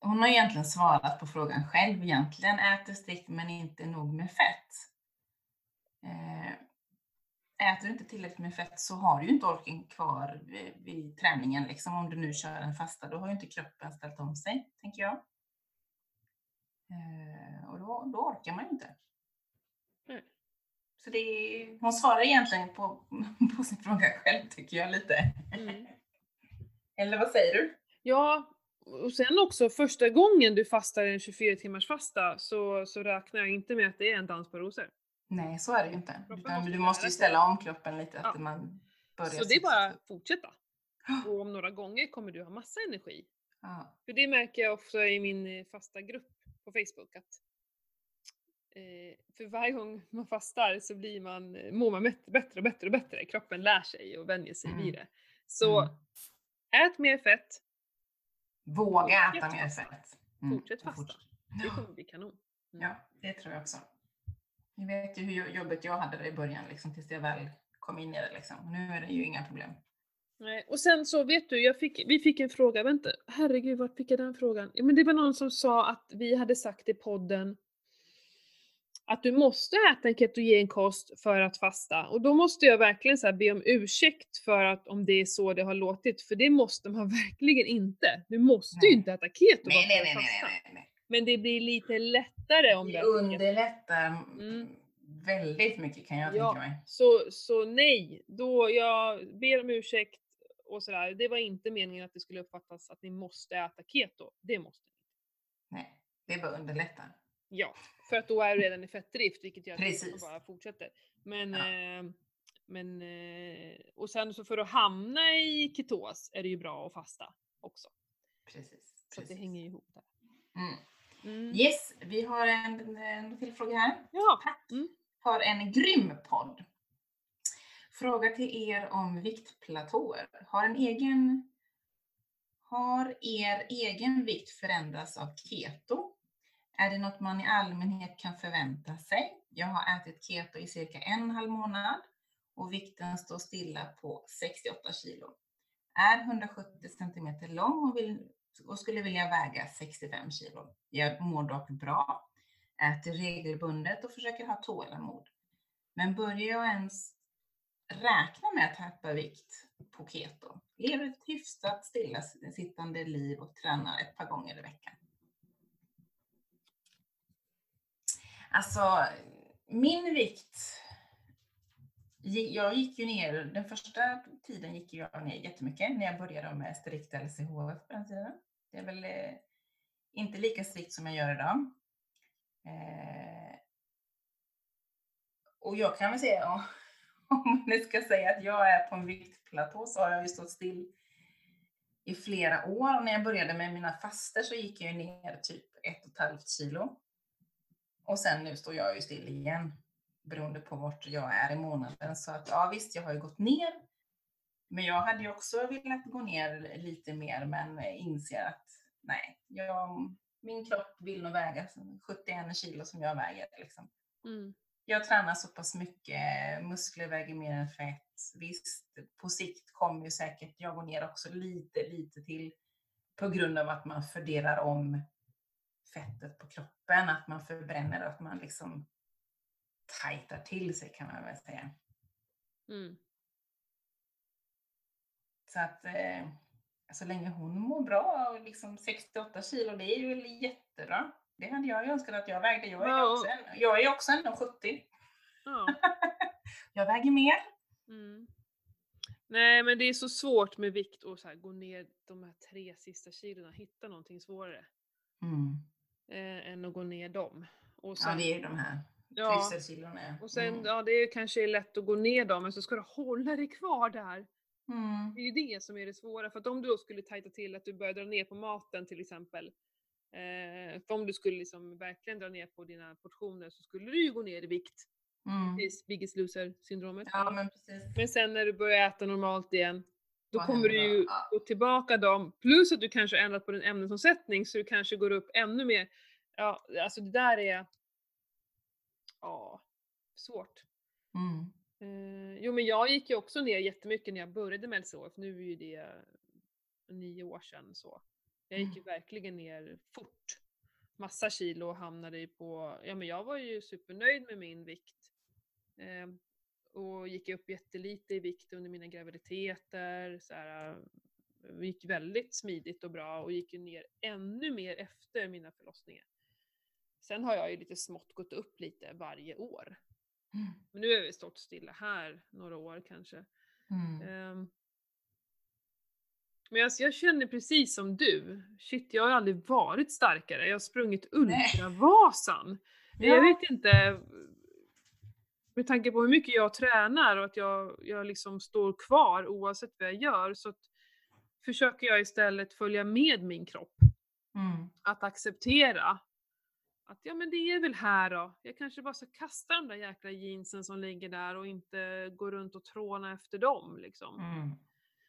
hon har egentligen svarat på frågan själv egentligen. Äter strikt men inte nog med fett. Eh, äter du inte tillräckligt med fett så har du ju inte orken kvar vid, vid träningen. Liksom. Om du nu kör en fasta, då har ju inte kroppen ställt om sig, tänker jag. Eh, och då, då orkar man ju inte. Mm. Så det är, hon svarar egentligen på, på sin fråga själv, tycker jag lite. Mm. Eller vad säger du? Ja, och sen också första gången du fastar en 24 timmars fasta så, så räknar jag inte med att det är en dans på rosor. Nej, så är det ju inte. Utan du måste ju ställa om kroppen lite. Att man börjar så det är bara att fortsätta. Och om några gånger kommer du ha massa energi. Ja. För det märker jag ofta i min eh, fasta grupp på Facebook att eh, för varje gång man fastar så blir man, eh, mår man bättre och bättre och bättre. Kroppen lär sig och vänjer sig mm. vid det. Så mm ät mer fett, Våga äta mer fett. Mm, Fortsätt fasta. det Ja. kommer bli kanon. Mm. Ja, det tror jag också. Ni vet ju hur jobbigt jag hade det i början, liksom, tills jag väl kom in i det. Liksom. Nu är det ju inga problem. Nej, och sen så vet du, jag fick, vi fick en fråga, vänta, herregud vart fick jag den frågan? Ja, men det var någon som sa att vi hade sagt i podden att du måste äta en ketogen kost för att fasta. Och då måste jag verkligen så här be om ursäkt för att om det är så det har låtit, för det måste man verkligen inte. Du måste ju Nej. inte äta keto bara Nej, för nej, att nej, nej, fasta. nej, nej. Men det blir lite lättare om du Det keto. underlättar Mm. väldigt mycket kan jag Ja. tänka mig. Så, så nej, då jag ber om ursäkt och sådär. Det var inte meningen att det skulle uppfattas att ni måste äta keto. Det måste ni. Nej, det bara underlättar. Ja, för att då är du redan i fettdrift, vilket gör att Precis. bara fortsätter. Men, Ja. eh, men, eh, och sen så för att hamna i ketos är det ju bra att fasta också. Precis. Så att det precis. hänger ihop där. Mm. Mm. Yes, vi har en, en till fråga här. Ja, Pat Mm. har en grym podd. Fråga till er om viktplatåer. Har en egen har er egen vikt förändrats av keto? Är det något man i allmänhet kan förvänta sig? Jag har ätit keto i cirka en halv månad och vikten står stilla på 68 kilo. Är 170 centimeter lång och, vill, och skulle vilja väga 65 kilo. Jag mår dock bra, äter regelbundet och försöker ha tålamod. Men börjar jag ens räkna med att tappa vikt på keto? Lever ett hyfsat stillasittande liv och tränar ett par gånger i veckan. Alltså, min vikt jag gick ju ner, den första tiden gick jag ner jättemycket när jag började med strikt LCHF på den tiden. Det är väl eh, inte lika strikt som jag gör idag. Eh, och jag kan väl säga, om, om nu ska säga att jag är på en viktplatå så har jag ju stått still i flera år. Och när jag började med mina faster så gick jag ju ner typ ett och ett halvt kilo. Och sen nu står jag ju still igen beroende på vart jag är i månaden. Så att ja visst, jag har ju gått ner. Men jag hade ju också velat gå ner lite mer men inser att nej, jag, min kropp vill nog väga 71 kilo som jag väger. Liksom. mm. Jag tränar så pass mycket, muskler väger mer än fett. Visst, på sikt kommer ju säkert jag gå ner också lite, lite till på grund av att man fördelar om fettet på kroppen, att man förbränner och att man liksom tajtar till sig kan man väl säga. Mm. Så att eh, så länge hon mår bra och liksom 68 kilo, det är ju jättebra. Det hade jag önskat att jag vägde. Jag är Ja. också, en, jag är också 1,70. Ja. Jag väger mer. Mm. Nej men det är så svårt med vikt och så här, gå ner de här tre sista kilona, hitta någonting svårare Mm. eh, än att gå ner dem. Och Ja, sen, det är ju de här ja, trivselkilona. och sen, Mm. ja det är kanske lätt att gå ner dem men så ska du hålla dig kvar där. Mm. Det är ju det som är det svåra. För att om du då skulle tajta till att du börjar dra ner på maten till exempel. Eh, för om du skulle liksom verkligen dra ner på dina portioner så skulle du ju gå ner i vikt. Mm. Precis, Biggest loser syndromet. Ja, men precis. Men sen när du börjar äta normalt igen, då Vad kommer du händer ju då? Ja. gå tillbaka dem. Plus att du kanske har ändrat på din ämnesomsättning så du kanske går upp ännu mer. Ja, alltså det där är... Ja, svårt. Mm. Eh, jo men jag gick ju också ner jättemycket när jag började med LCHF. Nu är ju det nio år sedan så. Jag gick ju verkligen ner fort. Massa kilo och hamnade på, ja men jag var ju supernöjd med min vikt. Eh, och gick upp jättelite i vikt under mina graviditeter. Så här, eh, gick väldigt smidigt och bra och gick ju ner ännu mer efter mina förlossningar. Sen har jag ju lite smått gått upp lite varje år. Mm. Men nu har vi stått stilla här några år kanske. Ehm. Men jag, jag känner precis som du. Shit, jag har aldrig varit starkare. Jag har sprungit Ultravasan. Men Jag Ja. vet inte. Med tanke på hur mycket jag tränar och att jag, jag liksom står kvar oavsett vad jag gör så försöker jag istället följa med min kropp. Mm. Att acceptera att ja men det är väl här då. Jag kanske bara ska kasta de där jäkla jeansen som ligger där och inte gå runt och tråna efter dem liksom. Mm.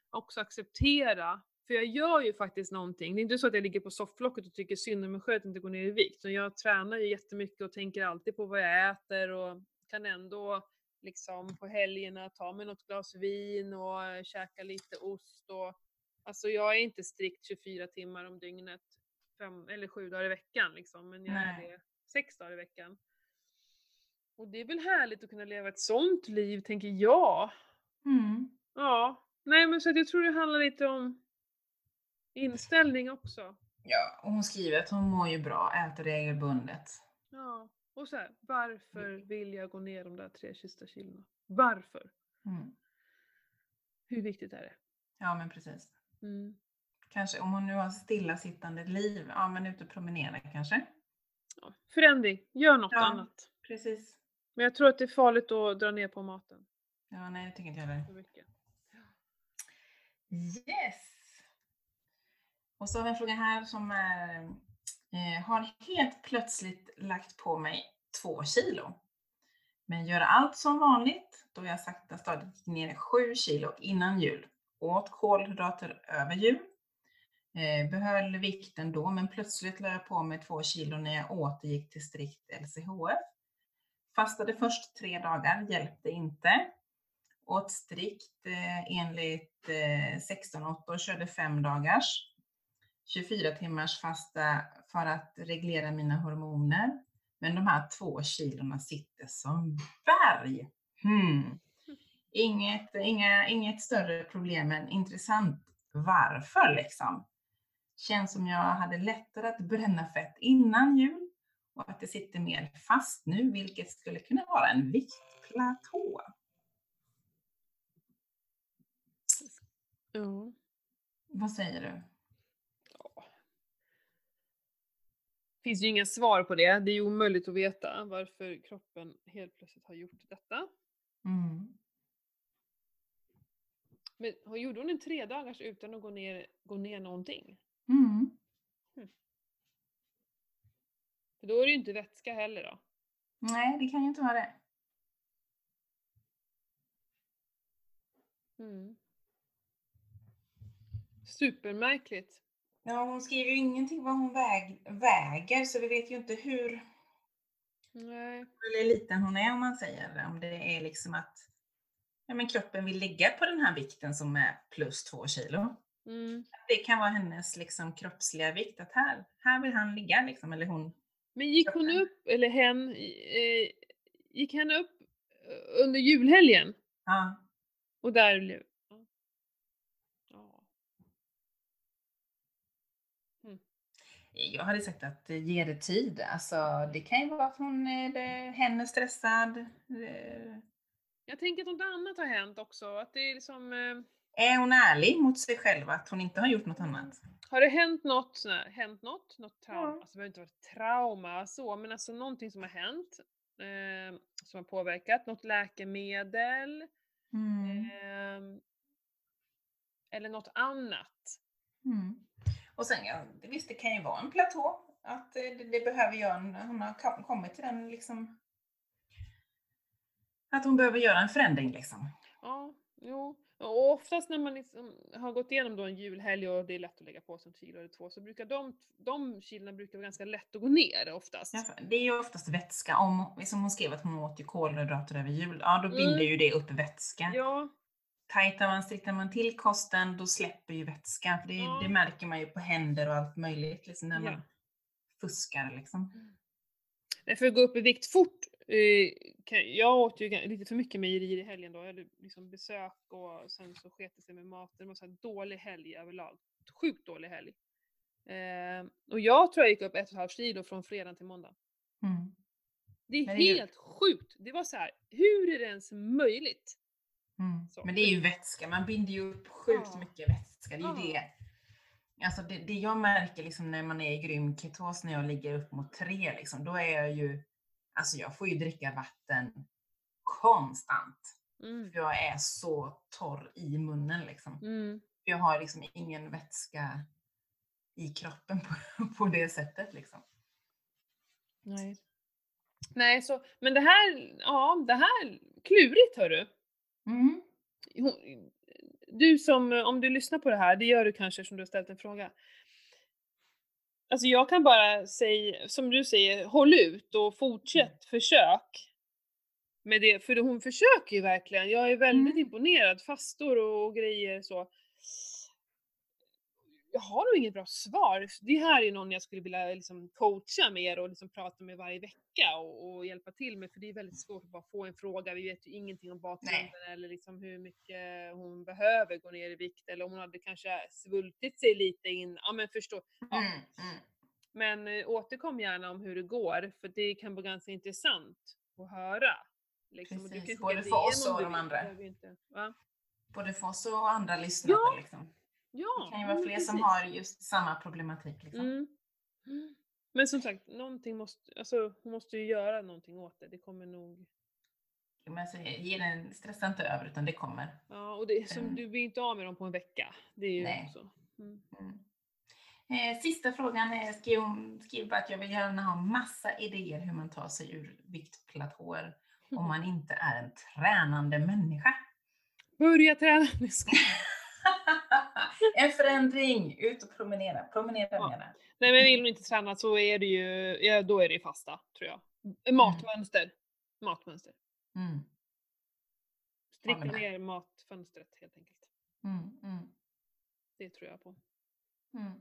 också acceptera, för jag gör ju faktiskt någonting. Det är inte så att jag ligger på sofflocket och tycker synd om mig själv att inte gå ner i vikt. jag tränar ju jättemycket och tänker alltid på vad jag äter och kan ändå liksom på helgerna ta mig något glas vin och eh, käka lite ost och alltså jag är inte strikt 24 timmar om dygnet, fem eller sju dagar i veckan liksom, men jag Nej. är det sex dagar i veckan. Och det är väl härligt att kunna leva ett sånt liv, tänker jag. Mm. Ja, nej men så att jag tror det handlar lite om inställning också. Ja, och hon skriver att hon mår ju bra, äter regelbundet. Ja, och så här, varför vill jag gå ner de där tre sista kilona? Varför? Mm. Hur viktigt är det? Ja, men precis. Mm. Kanske om hon nu har stillasittande liv, ja men ute och promenera kanske. Ja. Förändring, gör något Ja. annat. Precis. Men jag tror att det är farligt att dra ner på maten Ja, nej det tycker inte jag heller. Yes! Och så har vi en fråga här som är, eh, har helt plötsligt lagt på mig två kilo. Men gör allt som vanligt då jag sakta stadigt gick ner 7 kilo innan jul. Åt kolhydrater över jul. Eh, behöll vikten då men plötsligt la jag på mig två kilo när jag återgick till strikt LCHF. Fastade först tre dagar, hjälpte inte. Åt strikt eh, enligt eh, 16-8 och körde fem dagars. 24 timmars fasta för att reglera mina hormoner. Men de här två kilorna sitter som berg. Hmm. Inget, inga, inget större problem, men intressant varför liksom. Känns som jag hade lättare att bränna fett innan jul och att det sitter mer fast nu, vilket skulle kunna vara en viktplatå. Ja. Vad säger du? finns ju inga svar på det. Det är ju omöjligt att veta varför kroppen helt plötsligt har gjort detta. Mm. Men gjorde hon en tre dagars utan att gå ner, gå ner någonting? Mm. För då är det ju inte vätska heller då. Nej, det kan ju inte vara det. Mm. Supermärkligt. Ja, hon skriver ju ingenting vad hon väg, väger, så vi vet ju inte hur Nej. eller liten hon är om man säger. Om det är liksom att ja, men kroppen vill ligga på den här vikten som är plus två kilo. Mm. Det kan vara hennes liksom kroppsliga vikt, att här, här vill han ligga liksom, eller hon. Men gick hon upp, eller hen, eh, gick hen upp eh, under julhelgen? Ja, Och där blev... Ja. Ja. jag hade sagt att eh, ge det tid. Alltså, det kan ju vara att hon det, hen är stressad. Eh, Jag tänker att något annat har hänt också. Att det är liksom... Eh, Är hon ärlig mot sig själv att hon inte har gjort något annat? har det hänt något, här, hänt något, något trauma? Ja. Alltså det behöver inte vara trauma så, men alltså någonting som har hänt. Eh, som har påverkat. Något läkemedel. Mm. ehm, eller något annat. Mm. Och sen, ja, visst det kan ju vara en platå. Att eh, det, det behöver göra hon har kom- kommit till den liksom. Att hon behöver göra en förändring liksom. Ja, jo. Och oftast när man liksom har gått igenom då en julhelg och det är lätt att lägga på sig en kilo eller två så brukar de, de kilona brukar vara ganska lätt att gå ner oftast. Ja, Det är ju oftast vätska. Om, som hon skrev att hon åt ju kolhydrater över jul, ja då Mm. binder ju det upp vätska. Ja, Tajtar man, striktar man till kosten, då släpper ju vätska. För det, Ja. det märker man ju på händer och allt möjligt liksom, när man Ja. fuskar liksom. Nej, för att gå upp i vikt fort. Jag åt ju lite för mycket mejerier i helgen då. Jag hade liksom besök och sen så sket det sig med maten. Det var så här dålig helg överlag. Sjukt dålig helg. Eh, och jag tror jag gick upp ett och ett halvt kilo från fredag till måndag. Mm. Det är det är ju- helt sjukt. Det var så här, hur är det ens möjligt? Mm. Men det är ju vätska, man binder ju upp sjukt Ja. mycket vätska. Det är ju Ja. det. Alltså det, det jag märker liksom när man är i grym ketos, när jag ligger upp mot tre, liksom, då är jag ju, alltså jag får ju dricka vatten konstant. Mm. För jag är så torr i munnen liksom. Mm. Jag har liksom ingen vätska i kroppen på, på det sättet liksom. Nej. Nej, så, men det här, ja, det här, klurigt hörru. Mm. Du som, om du lyssnar på det här, det gör du kanske som du har ställt en fråga. Alltså jag kan bara säga, som du säger, håll ut och fortsätt, försök. Med det, för hon försöker ju verkligen. Jag är väldigt Mm. imponerad, fastor och grejer så. Jag har nog inget bra svar. Det här är någon jag skulle vilja liksom coacha mer och liksom prata med varje vecka och, och hjälpa till med, för det är väldigt svårt att bara få en fråga. Vi vet ju ingenting om bakgrunden eller liksom hur mycket hon behöver gå ner i vikt eller om hon hade kanske svultit sig lite in. Ja men förstå. Ja. Mm, mm. Men eh, återkom gärna om hur det går, för det kan vara ganska intressant att höra. Liksom. Och du Precis, kan både för oss och de andra. Inte. Både för oss och andra lyssnare. Ja, Liksom. Ja, Det kan ju vara fler som har just samma problematik. Liksom. Mm. Mm. Men som sagt, någonting måste, alltså, hon måste ju göra någonting åt det. Det kommer nog... Men ge den, stressa inte över utan det kommer. Ja, och det, som, du blir inte av med dem på en vecka. Det är ju Nej. så. Mm. Mm. Eh, sista frågan är, skrev, skrev att jag vill gärna ha massa idéer hur man tar sig ur viktplatåer om man inte är en tränande människa. Börja träna! En förändring! Ut och promenera. Promenera Ja. mera. Nej men vill hon inte träna så är det ju, ja, då är det ju fasta, tror jag. Matmönster. Matmönster. Mm. Stricka med. ner matfönstret helt enkelt. Mm, mm, Det tror jag på. mm.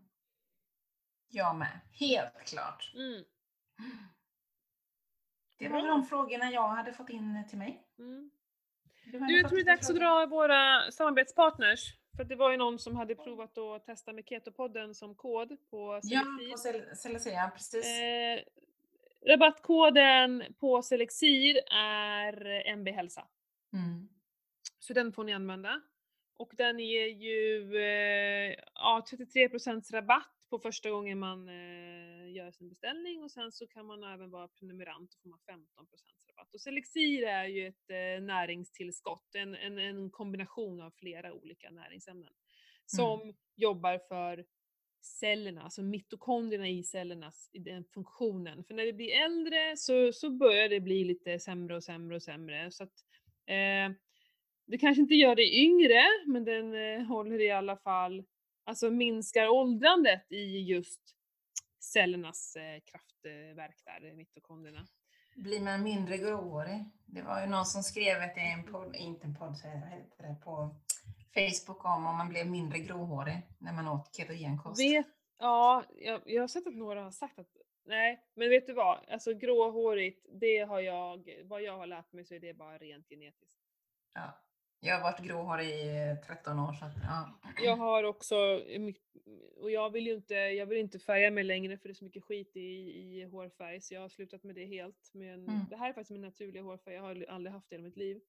Jag med. Helt klart. Mm. Det var de frågorna jag hade fått in till mig. Mm. Du, Du, jag tror det är dags att dra våra samarbetspartners. För det var ju någon som hade provat att testa med Ketopodden som kod på Ja, Selexir. på Cel- Celestia, precis. Eh, rabattkoden på Selexir är MB Hälsa. Mm. Så den får ni använda. Och den ger ju eh, ja, 33% rabatt på första gången man eh, gör sin beställning och sen så kan man även vara prenumerant och får man 15% rabatt. Och Selexir är ju ett eh, näringstillskott, en, en, en kombination av flera olika näringsämnen som jobbar för cellerna, alltså mitokondrierna i cellernas i den funktionen. För när vi blir äldre så, så börjar det bli lite sämre och sämre och sämre. Så att, eh, det kanske inte gör det yngre, men den eh, håller i alla fall, alltså minskar åldrandet i just cellernas eh, kraftverk där, mitokondrierna. Blir man mindre gråhårig? Det var ju någon som skrev att det är en podd, inte en podd, det, på Facebook om om man blev mindre gråhårig när man åt ketogenkost. Vet, ja, jag, jag har sett att några har sagt att Nej, men vet du vad? Alltså gråhårigt, det har jag, vad jag har lärt mig så är det bara rent genetiskt. Ja. Jag har varit gråhårig i eh, 13 år så att, ja. Jag har också, och jag vill ju inte, jag vill inte färga mig längre för det är så mycket skit i, i hårfärg så jag har slutat med det helt. Men Mm. det här är faktiskt min naturliga hårfärg, jag har aldrig haft det i mitt liv.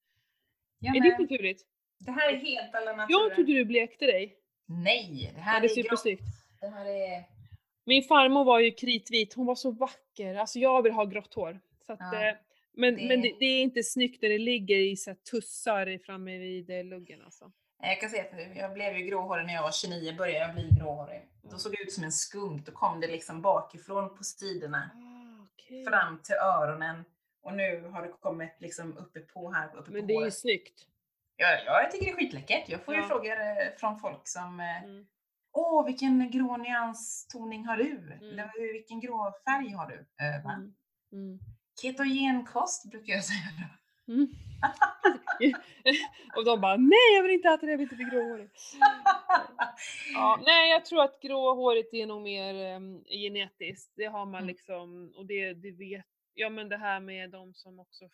Jag är ditt naturligt? Det här är helt alla naturer. Jag trodde du blekte dig. Nej, det Ja, här det är är supersnyggt. Det här är... Min farmor var ju kritvit, hon var så vacker. Alltså jag vill ha grått hår. Så att, Ja, eh, men det- men det, det är inte snyggt när det ligger i så tussar framme vid eh, luggen alltså. Jag kan säga att jag blev ju gråhårig när jag var 29, började jag bli gråhårig. Då såg jag ut som en skunk, då kom det liksom bakifrån på sidorna Ah, okej. fram till öronen. Och nu har det kommit liksom uppe på här, uppe Men på det är ju håret. snyggt. Ja, ja, jag tycker det är skitläckert. Jag får ju Ja. frågor eh, från folk som eh, Mm. Åh, vilken grå nyanstoning har du? Mm. Eller vilken grå färg har du? Mm. Mm. Ketogenkost brukar jag säga då. Mm. och de bara nej jag vill inte äta det, jag vill inte bli gråhårig. Ja, nej jag tror att gråhårigt är nog mer em, genetiskt. Det har man Mm. liksom, och det, det vet, ja men det här med de som också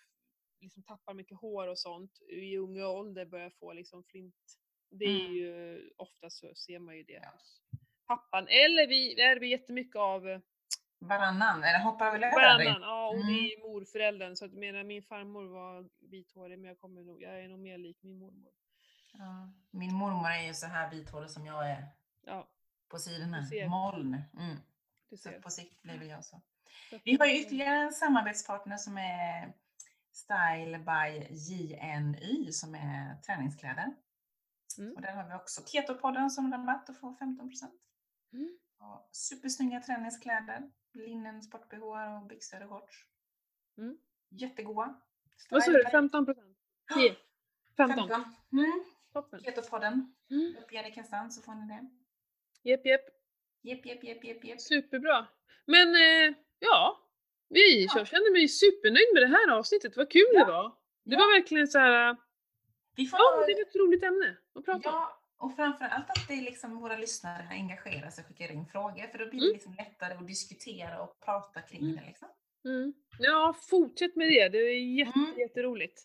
liksom tappar mycket hår och sånt i unga ålder börjar få liksom flint. Det är Mm. ju, ofta så ser man ju det Ja. hos pappan. Eller vi, är vi jättemycket av eh, Varannan, eller hoppar väl över? varannan, ja och det Mm. är morföräldern. Så att menar, min farmor var vithårig men jag kommer nog, jag är nog mer lik min mormor. Ja. Min mormor är ju så här vithårig som jag är Ja, på sidorna. Moln. Mm. Så på sikt blir väl jag så. Vi har ju ytterligare en samarbetspartner som är Style by JNY som är träningskläder. Mm. Och där har vi också Ketopodden som rabatt och får 15%. Mm. Och supersnygga träningskläder. Linnen, sport-bh och byxor och shorts. Mm. Jättegoda. Vad sa du, by- 15 procent? 10? 15? 15. Mm. Toppen. Ketopodden. Mm. Upp er i kassan så får ni det. Jepp, jepp. Jepp, jepp, jepp, jepp, jepp. Superbra. Men eh, ja, vi, Ja. jag känner mig supernöjd med det här avsnittet. Vad kul det var. Det Ja. var verkligen så här. Vi får ja det var ett roligt ämne att prata om. Ja, och framförallt att det är liksom våra lyssnare engagerar sig och skickar in frågor. För då blir det Mm. liksom lättare att diskutera och prata kring Mm. det. Liksom. Mm. Ja, fortsätt med det. Det är jätte, Mm. jätteroligt.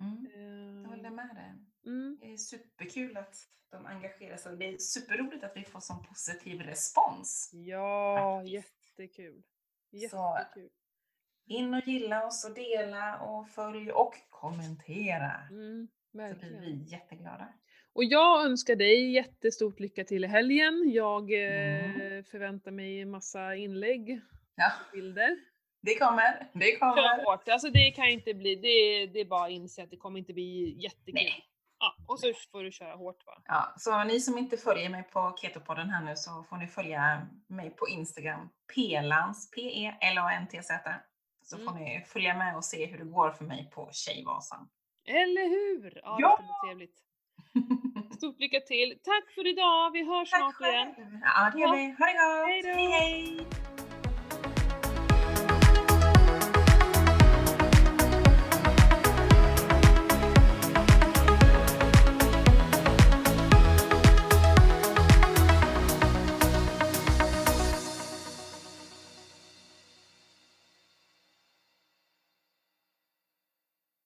Mm. Jag håller med dig. Mm. Det är superkul att de engagerar sig och det är superroligt att vi får sån positiv respons. Ja, Faktiskt. jättekul. Så- Jättekul. In och gilla oss och dela och följ och kommentera. Mm, Så blir vi jätteglada. Och jag önskar dig jättestort lycka till i helgen. Jag eh, Mm. förväntar mig massa inlägg Ja, bilder. det kommer. Det kommer. hårt. Alltså det kan inte bli, det, det är bara att inse att det kommer inte bli jättekul. Nej. Ja, och så får du köra hårt va. Ja, så ni som inte följer mig på Ketopodden här nu så får ni följa mig på Instagram. Pelans, P-E-L-A-N-T-Z. Så får Mm. ni följa med och se hur det går för mig på Tjejvasan. Eller hur? Ja, Ja! det ska bli trevligt. Stort lycka till. Tack för idag. Vi hörs Tack snart igen. själv. Ja, det gör vi. Ha det gott. Hej då. hej! hej.